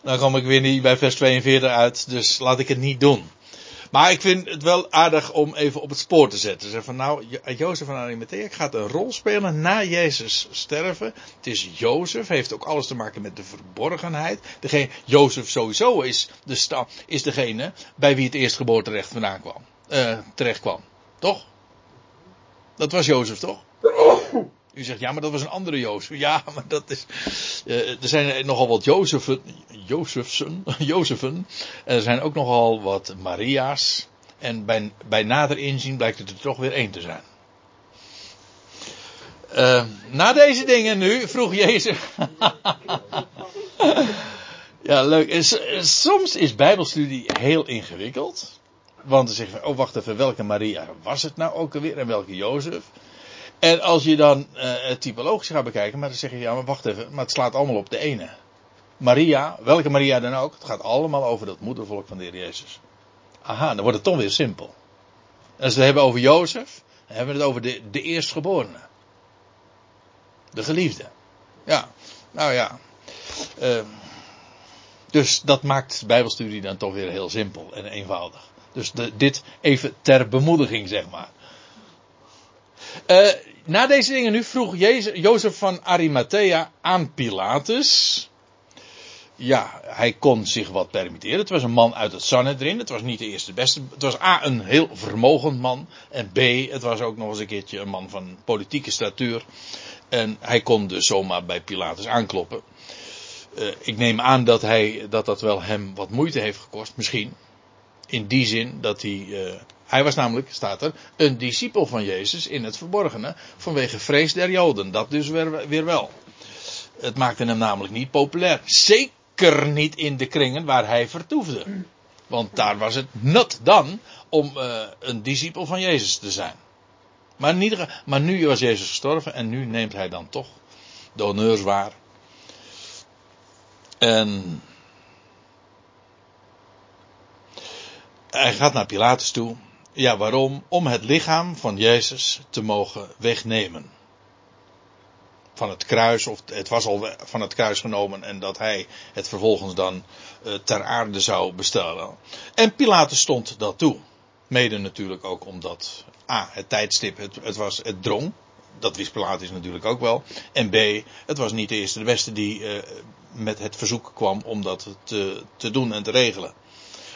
[SPEAKER 1] dan kom ik weer niet bij vers 42 uit, dus laat ik het niet doen. Maar ik vind het wel aardig om even op het spoor te zetten. Zeg van nou, Jozef van Arimathea gaat een rol spelen na Jezus sterven. Het is Jozef, heeft ook alles te maken met de verborgenheid. Degene, Jozef sowieso is, de is degene bij wie het eerstgeboorterecht vandaan kwam. Uh, terecht kwam. Toch? Dat was Jozef toch? U zegt, ja, maar dat was een andere Jozef. Ja, maar dat is. Uh, er zijn nogal wat Jozefen. Jozefsen. Jozefen. En er zijn ook nogal wat Maria's. En bij, bij nader inzien blijkt het er toch weer één te zijn. Uh, na deze dingen nu vroeg Jezus. ja, leuk. Soms is Bijbelstudie heel ingewikkeld. Want dan zeg je, oh wacht even, welke Maria was het nou ook alweer en welke Jozef? En als je dan het typologisch gaat bekijken, maar dan zeg je, ja maar wacht even, maar het slaat allemaal op de ene. Maria, welke Maria dan ook, het gaat allemaal over dat moedervolk van de Heer Jezus. Aha, dan wordt het toch weer simpel. Als we het hebben over Jozef, dan hebben we het over de, de eerstgeborene. De geliefde. Ja, nou ja. Uh, dus dat maakt Bijbelstudie dan toch weer heel simpel en eenvoudig. Dus dit even ter bemoediging, zeg maar. Uh, na deze dingen nu vroeg Jozef van Arimathea aan Pilatus. Ja, hij kon zich wat permitteren. Het was een man uit het Sanhedrin. Het was niet de eerste beste. Het was A, een heel vermogend man. En B, het was ook nog eens een keertje een man van politieke statuur. En hij kon dus zomaar bij Pilatus aankloppen. Uh, ik neem aan dat, hij, dat dat wel hem wat moeite heeft gekost. Misschien. In die zin dat hij. Uh, hij was namelijk, staat er, een discipel van Jezus in het verborgene. Vanwege vrees der Joden. Dat dus weer, wel. Het maakte hem namelijk niet populair. Zeker niet in de kringen waar hij vertoefde. Want daar was het nut dan om uh, een discipel van Jezus te zijn. Maar, maar nu was Jezus gestorven en nu neemt hij dan toch de honneurs waar. En hij gaat naar Pilatus toe. Ja, waarom? Om het lichaam van Jezus te mogen wegnemen. van het kruis, of het was al van het kruis genomen en dat hij het vervolgens dan uh, ter aarde zou bestellen. En Pilatus stond dat toe. Mede natuurlijk ook omdat A, het tijdstip, het, het was het drong. Dat wist Pilatus natuurlijk ook wel. En B, het was niet de eerste de beste die uh, met het verzoek kwam om dat te, te doen en te regelen.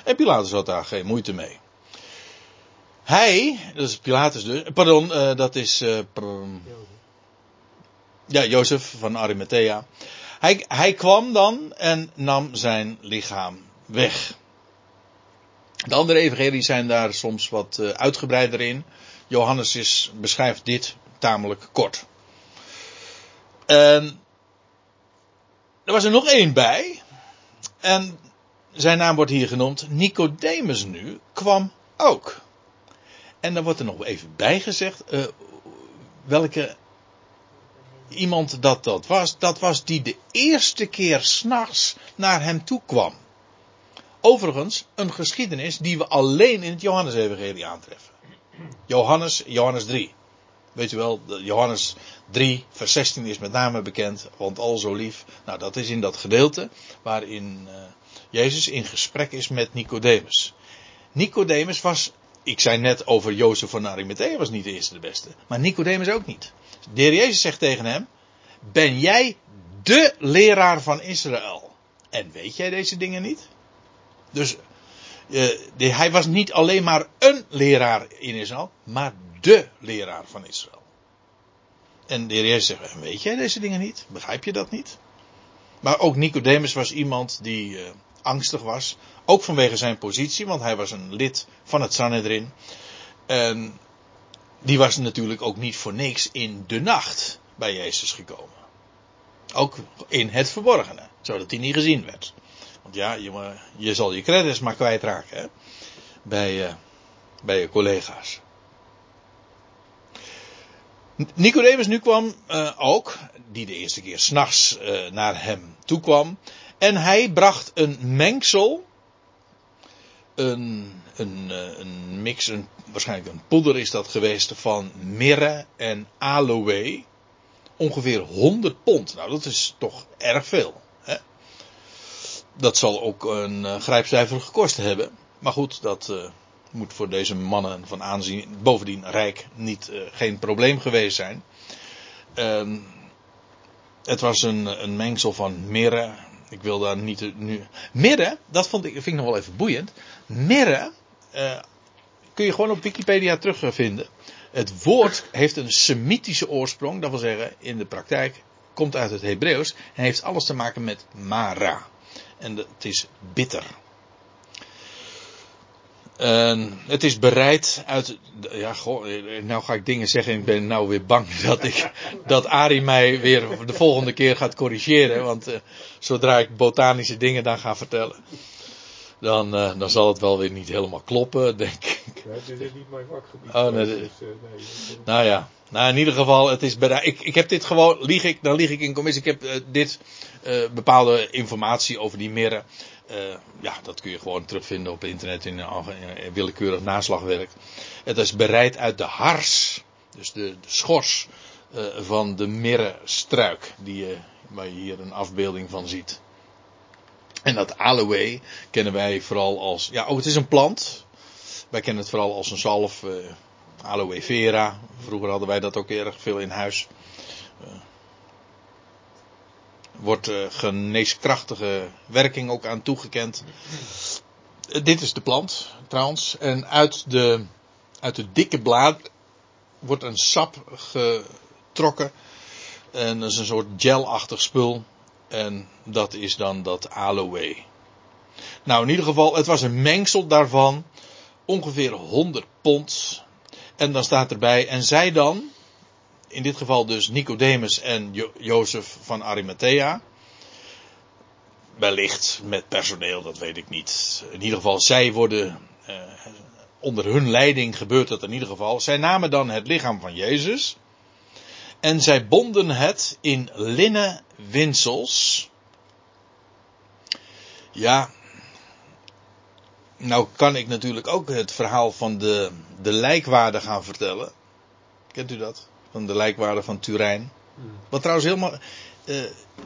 [SPEAKER 1] En Pilatus had daar geen moeite mee. Hij, dat is Pilatus dus, pardon, uh, dat is uh, ja, Jozef van Arimathea. Hij, hij kwam dan en nam zijn lichaam weg. De andere evangelies zijn daar soms wat uh, uitgebreider in. Johannes beschrijft dit tamelijk kort. En er was er nog één bij. En zijn naam wordt hier genoemd. Nicodemus nu kwam ook. En dan wordt er nog even bijgezegd uh, welke iemand dat dat was. Dat was die de eerste keer s'nachts naar hem toe kwam. Overigens, een geschiedenis die we alleen in het Johannes-evangelie aantreffen. Johannes, Johannes 3. Weet u wel, Johannes 3, vers 16 is met name bekend, want al zo lief. Nou, dat is in dat gedeelte waarin uh, Jezus in gesprek is met Nicodemus. Nicodemus was, ik zei net over Jozef van Arimathea was niet de eerste de beste, maar Nicodemus ook niet. De heer Jezus zegt tegen hem, ben jij de leraar van Israël? En weet jij deze dingen niet? Dus de, hij was niet alleen maar een leraar in Israël, maar de leraar van Israël. En de heer Jezus zegt, weet jij deze dingen niet? Begrijp je dat niet? Maar ook Nicodemus was iemand die uh, angstig was. Ook vanwege zijn positie, want hij was een lid van het Sanhedrin. En die was natuurlijk ook niet voor niks in de nacht bij Jezus gekomen. Ook in het verborgene, zodat hij niet gezien werd. Want ja, je, je zal je credits maar kwijtraken hè? Bij, uh, bij je collega's. Nicodemus nu kwam uh, ook, die de eerste keer s'nachts uh, naar hem toe kwam. En hij bracht een mengsel, een, een, een mix, waarschijnlijk een poeder is dat geweest, van mirre en aloe. Ongeveer 100 pond. Nou, dat is toch erg veel. Hè? Dat zal ook een uh, grijpcijfer gekost hebben. Maar goed, dat moet voor deze mannen van aanzien, bovendien rijk, niet, uh, geen probleem geweest zijn. Uh, het was een, een mengsel van mirre. Ik wil daar niet nu. Mirre, dat vond ik, vind ik nog wel even boeiend. Mirre uh, kun je gewoon op Wikipedia terugvinden. Het woord heeft een semitische oorsprong, dat wil zeggen, in de praktijk komt uit het Hebreeuws en heeft alles te maken met mara. En het is bitter. En het is bereid uit. Ja, goh, nou ga ik dingen zeggen en ik ben nou weer bang dat ik. dat Ari mij weer de volgende keer gaat corrigeren. Want uh, zodra ik botanische dingen dan ga vertellen. Dan, uh, dan zal het wel weer niet helemaal kloppen, denk ik.
[SPEAKER 2] Ja, dit is niet mijn vakgebied.
[SPEAKER 1] Oh, nee,
[SPEAKER 2] dus, nee, dat-
[SPEAKER 1] Nou ja, nou in ieder geval, het is bereid. Ik, ik heb dit gewoon, lieg ik, dan lieg ik in commissie. Ik heb dit bepaalde informatie over die mirren. Uh, ja, dat kun je gewoon terugvinden op internet in, in, willekeurig naslagwerk. Het is bereid uit de hars, dus de, schors uh, van de mirrestruik, die je, waar je hier een afbeelding van ziet. En dat aloe kennen wij vooral als, ja, oh, het is een plant. Wij kennen het vooral als een zalf, uh, aloe vera. Vroeger hadden wij dat ook erg veel in huis. Wordt uh, geneeskrachtige werking ook aan toegekend. Uh, dit is de plant, trouwens. En uit de, uit dikke blaad wordt een sap getrokken. En dat is een soort gelachtig spul. En dat is dan dat aloe. Nou, in ieder geval, het was een mengsel daarvan. Ongeveer 100 pond. En dan staat erbij, en zij dan, in dit geval dus Nicodemus en jo Jozef van Arimathea. Wellicht met personeel, dat weet ik niet. In ieder geval, zij worden, uh, onder hun leiding gebeurt dat in ieder geval. Zij namen dan het lichaam van Jezus. En zij bonden het in linnen winsels. Ja. Nou kan ik natuurlijk ook het verhaal van de, de lijkwaarde gaan vertellen. Kent u dat? Van de lijkwaarde van Turijn. Wat trouwens helemaal. eh,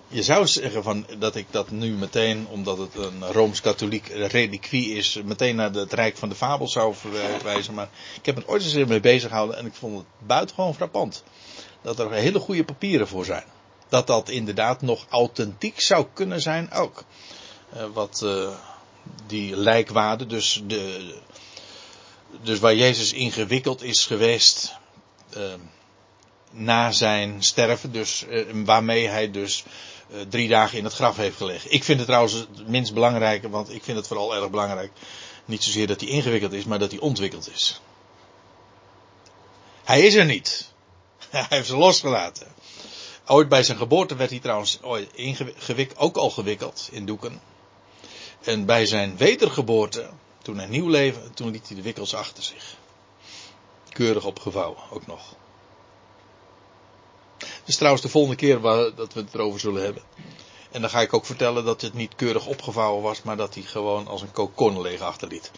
[SPEAKER 1] je zou zeggen van dat ik dat nu meteen, omdat het een rooms-katholiek reliquie is, meteen naar het Rijk van de Fabel zou verwijzen. Maar ik heb er ooit eens mee bezig gehouden en ik vond het buitengewoon frappant. Dat er hele goede papieren voor zijn. Dat dat inderdaad nog authentiek zou kunnen zijn ook. Eh, wat eh, die lijkwaarde, dus, de, dus waar Jezus ingewikkeld is geweest. Na zijn sterven, dus eh, waarmee hij dus eh, drie dagen in het graf heeft gelegen. Ik vind het trouwens het minst belangrijke, want ik vind het vooral erg belangrijk. Niet zozeer dat hij ingewikkeld is, maar dat hij ontwikkeld is. Hij is er niet. Hij heeft ze losgelaten. Ooit bij zijn geboorte werd hij trouwens ook al gewikkeld in doeken. En bij zijn wedergeboorte, toen hij nieuw leven, toen liet hij de wikkels achter zich. Keurig opgevouwen, ook nog. Is trouwens de volgende keer waar, dat we het erover zullen hebben. En dan ga ik ook vertellen dat het niet keurig opgevouwen was, maar dat hij gewoon als een kokon leeg achterliet.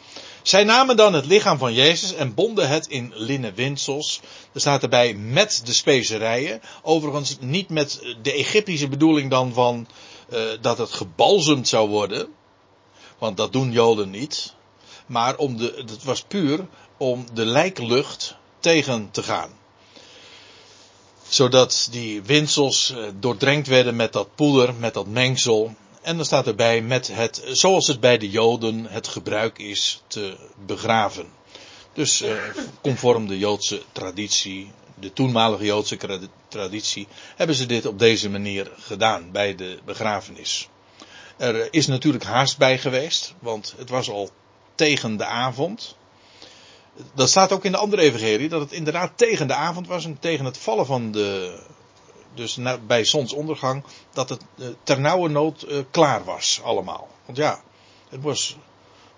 [SPEAKER 1] Zij namen dan het lichaam van Jezus en bonden het in linnen winsels. Er staat erbij met de specerijen. Overigens niet met de Egyptische bedoeling dan van uh, dat het gebalsemd zou worden. Want dat doen Joden niet. Maar om de, het was puur om de lijklucht tegen te gaan zodat die winsels doordrenkt werden met dat poeder, met dat mengsel. En dan staat erbij met het, zoals het bij de Joden het gebruik is, te begraven. Dus eh, conform de Joodse traditie, de toenmalige Joodse traditie, hebben ze dit op deze manier gedaan bij de begrafenis. Er is natuurlijk haast bij geweest, want het was al tegen de avond. Dat staat ook in de andere evangelie, dat het inderdaad tegen de avond was en tegen het vallen van de, dus bij zonsondergang, dat het uh, ternauwernood uh, klaar was allemaal. Want ja, het was,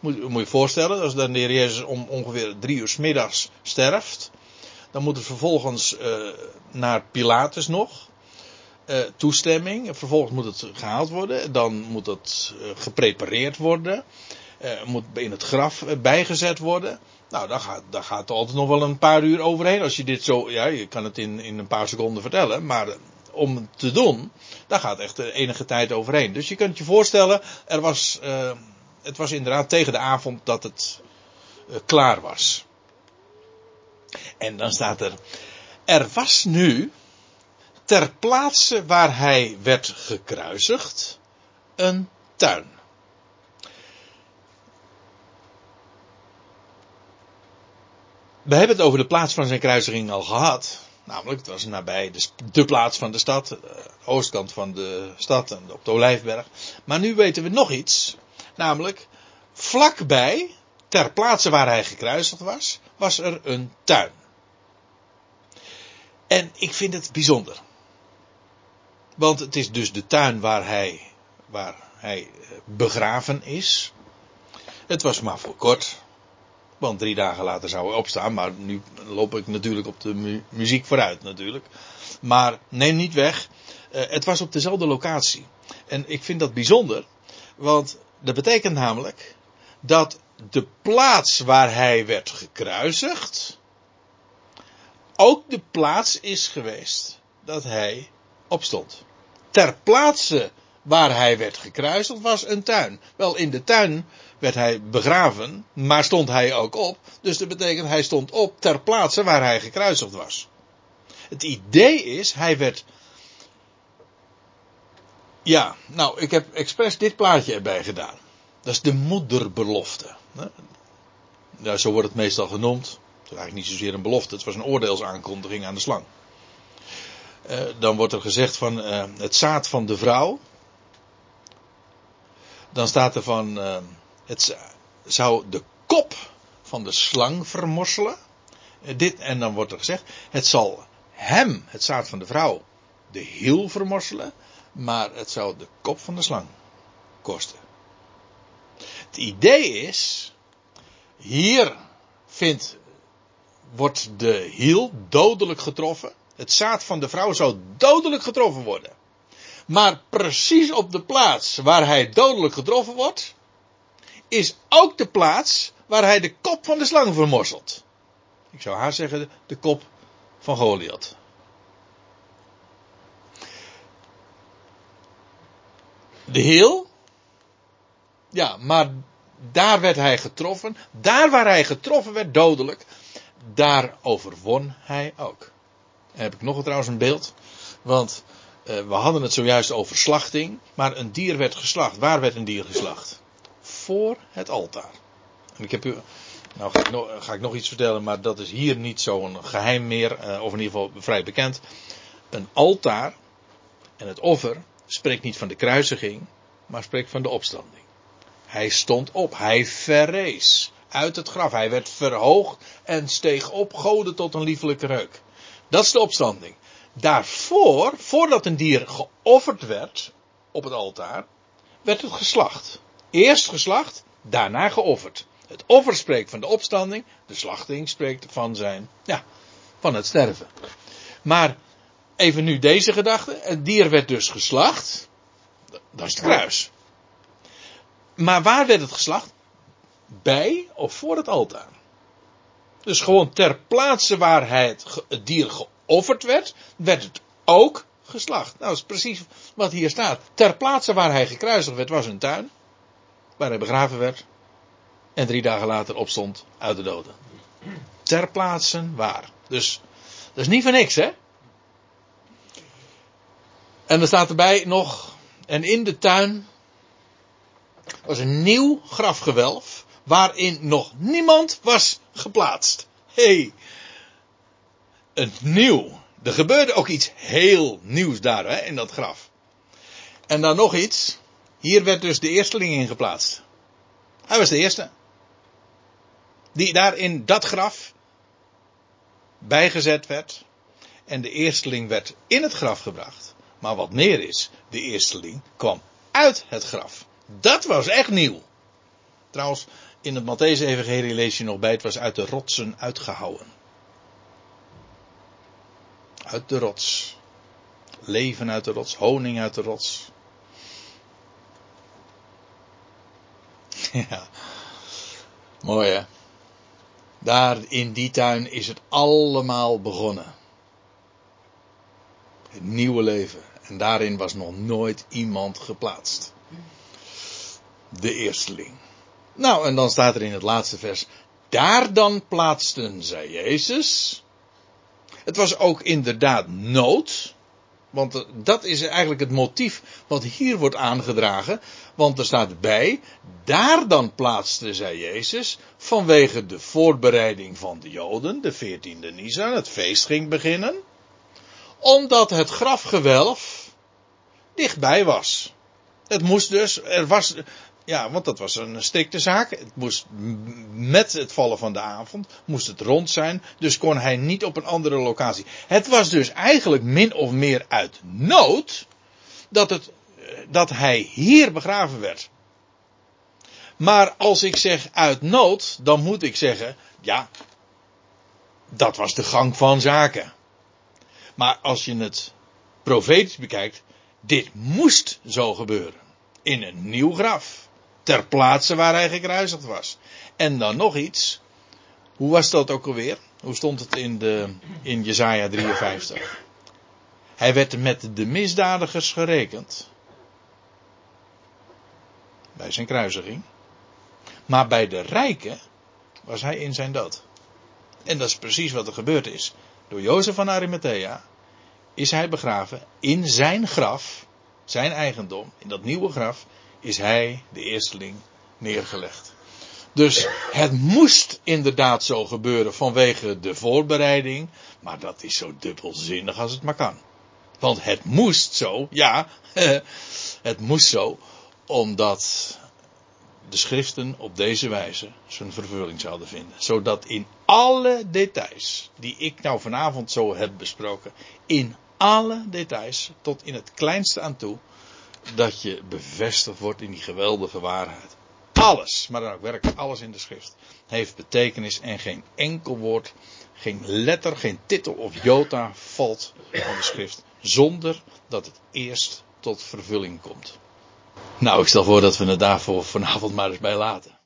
[SPEAKER 1] moet, moet je voorstellen, als dan de Heer Jezus om ongeveer drie uur middags sterft, dan moet er vervolgens uh, naar Pilatus nog, toestemming, vervolgens moet het gehaald worden, dan moet het geprepareerd worden, moet in het graf bijgezet worden. Nou, daar gaat, daar gaat altijd nog wel een paar uur overheen. Als je dit zo, ja, je kan het in, in een paar seconden vertellen, maar om het te doen, daar gaat echt enige tijd overheen. Dus je kunt je voorstellen, er was, uh, het was inderdaad tegen de avond dat het uh, klaar was. En dan staat er, er was nu ter plaatse waar hij werd gekruisigd een tuin. We hebben het over de plaats van zijn kruisiging al gehad. Namelijk, het was nabij de, de plaats van de stad, de oostkant van de stad en op de Olijfberg. Maar nu weten we nog iets. Namelijk, vlakbij, ter plaatse waar hij gekruisigd was, was er een tuin. En ik vind het bijzonder. Want het is dus de tuin waar hij, waar hij begraven is. Het was maar voor kort. Want drie dagen later zou hij opstaan. Maar nu loop ik natuurlijk op de mu muziek vooruit natuurlijk. Maar neem niet weg. Uh, het was op dezelfde locatie. En ik vind dat bijzonder. Want dat betekent namelijk dat de plaats waar hij werd gekruisigd. Ook de plaats is geweest dat hij opstond. Ter plaatse waar hij werd gekruisigd was een tuin. Wel, in de tuin werd hij begraven, maar stond hij ook op. Dus dat betekent hij stond op ter plaatse waar hij gekruisigd was. Het idee is, hij werd. Ja, nou, ik heb expres dit plaatje erbij gedaan. Dat is de moederbelofte. Ja, zo wordt het meestal genoemd. Het is eigenlijk niet zozeer een belofte, het was een oordeelsaankondiging aan de slang. Uh, dan wordt er gezegd van uh, het zaad van de vrouw. Dan staat er van uh, het zou de kop van de slang vermorselen. Dit, en dan wordt er gezegd, het zal hem, het zaad van de vrouw, de hiel vermorselen, maar het zou de kop van de slang kosten. Het idee is, hier vindt, wordt de hiel dodelijk getroffen. Het zaad van de vrouw zou dodelijk getroffen worden. Maar precies op de plaats waar hij dodelijk getroffen wordt, is ook de plaats waar hij de kop van de slang vermorselt. Ik zou haar zeggen, de kop van Goliath. De heel. Ja, maar daar werd hij getroffen. Daar waar hij getroffen werd, dodelijk. Daar overwon hij ook. En heb ik nog trouwens een beeld. Want eh, we hadden het zojuist over slachting. Maar een dier werd geslacht. Waar werd een dier geslacht? Voor het altaar. En ik heb u. Nou ga ik, nog, iets vertellen, maar dat is hier niet zo'n geheim meer. Uh, of in ieder geval vrij bekend. Een altaar en het offer spreekt niet van de kruisiging, maar spreekt van de opstanding. Hij stond op, hij verrees uit het graf. Hij werd verhoogd en steeg op, goden tot een liefelijke reuk. Dat is de opstanding. Daarvoor, voordat een dier geofferd werd op het altaar, werd het geslacht. Eerst geslacht, daarna geofferd. Het offer spreekt van de opstanding, de slachting spreekt van zijn, ja, van het sterven. Maar even nu deze gedachte. Het dier werd dus geslacht. Dat is het kruis. Maar waar werd het geslacht? Bij of voor het altaar. Dus gewoon ter plaatse waar het, het dier geofferd werd, werd het ook geslacht. Nou, dat is precies wat hier staat. Ter plaatse waar hij gekruisigd werd, was een tuin. Waar hij begraven werd. En drie dagen later opstond uit de doden. Ter plaatse waar. Dus, dat is niet voor niks, hè? En er staat erbij nog, en in de tuin was een nieuw grafgewelf waarin nog niemand was geplaatst. hey, een nieuw. Er gebeurde ook iets heel nieuws daar hè, in dat graf. En dan nog iets. Hier werd dus de eersteling in geplaatst. Hij was de eerste. Die daar in dat graf bijgezet werd. En de eersteling werd in het graf gebracht. Maar wat meer is, de eersteling kwam uit het graf. Dat was echt nieuw. Trouwens, in het Matthäus-evangelie lees je nog bij, het was uit de rotsen uitgehouwen. Uit de rots. Leven uit de rots, honing uit de rots. Ja, mooi hè. Daar in die tuin is het allemaal begonnen. Het nieuwe leven. En daarin was nog nooit iemand geplaatst. De eersteling. Nou, en dan staat er in het laatste vers. Daar dan plaatsten zij Jezus. Het was ook inderdaad nood. Want dat is eigenlijk het motief wat hier wordt aangedragen. Want er staat bij, daar dan plaatsten zij Jezus vanwege de voorbereiding van de Joden, de 14e Nisan, het feest ging beginnen. Omdat het grafgewelf dichtbij was. Het moest dus, er was, ja, want dat was een strikte zaak. Het moest met het vallen van de avond, moest het rond zijn, dus kon hij niet op een andere locatie. Het was dus eigenlijk min of meer uit nood dat, het, dat hij hier begraven werd. Maar als ik zeg uit nood, dan moet ik zeggen, ja, dat was de gang van zaken. Maar als je het profetisch bekijkt, dit moest zo gebeuren. In een nieuw graf. Ter plaatse waar hij gekruisigd was. En dan nog iets. Hoe was dat ook alweer? Hoe stond het in, de, in Jezaja 53? Hij werd met de misdadigers gerekend. Bij zijn kruisiging. Maar bij de rijken was hij in zijn dood. En dat is precies wat er gebeurd is. Door Jozef van Arimathea is hij begraven in zijn graf, zijn eigendom, in dat nieuwe graf, is hij, de eersteling, neergelegd. Dus het moest inderdaad zo gebeuren vanwege de voorbereiding, maar dat is zo dubbelzinnig als het maar kan. Want het moest zo, ja, het moest zo, omdat de schriften op deze wijze zijn vervulling zouden vinden. Zodat in alle details, die ik nou vanavond zo heb besproken, in alle details, tot in het kleinste aan toe, dat je bevestigd wordt in die geweldige waarheid. Alles, maar dan ook werkelijk alles in de schrift, heeft betekenis en geen enkel woord, geen letter, geen titel of jota valt van de schrift, zonder dat het eerst tot vervulling komt. Nou, ik stel voor dat we het daarvoor vanavond maar eens bij laten.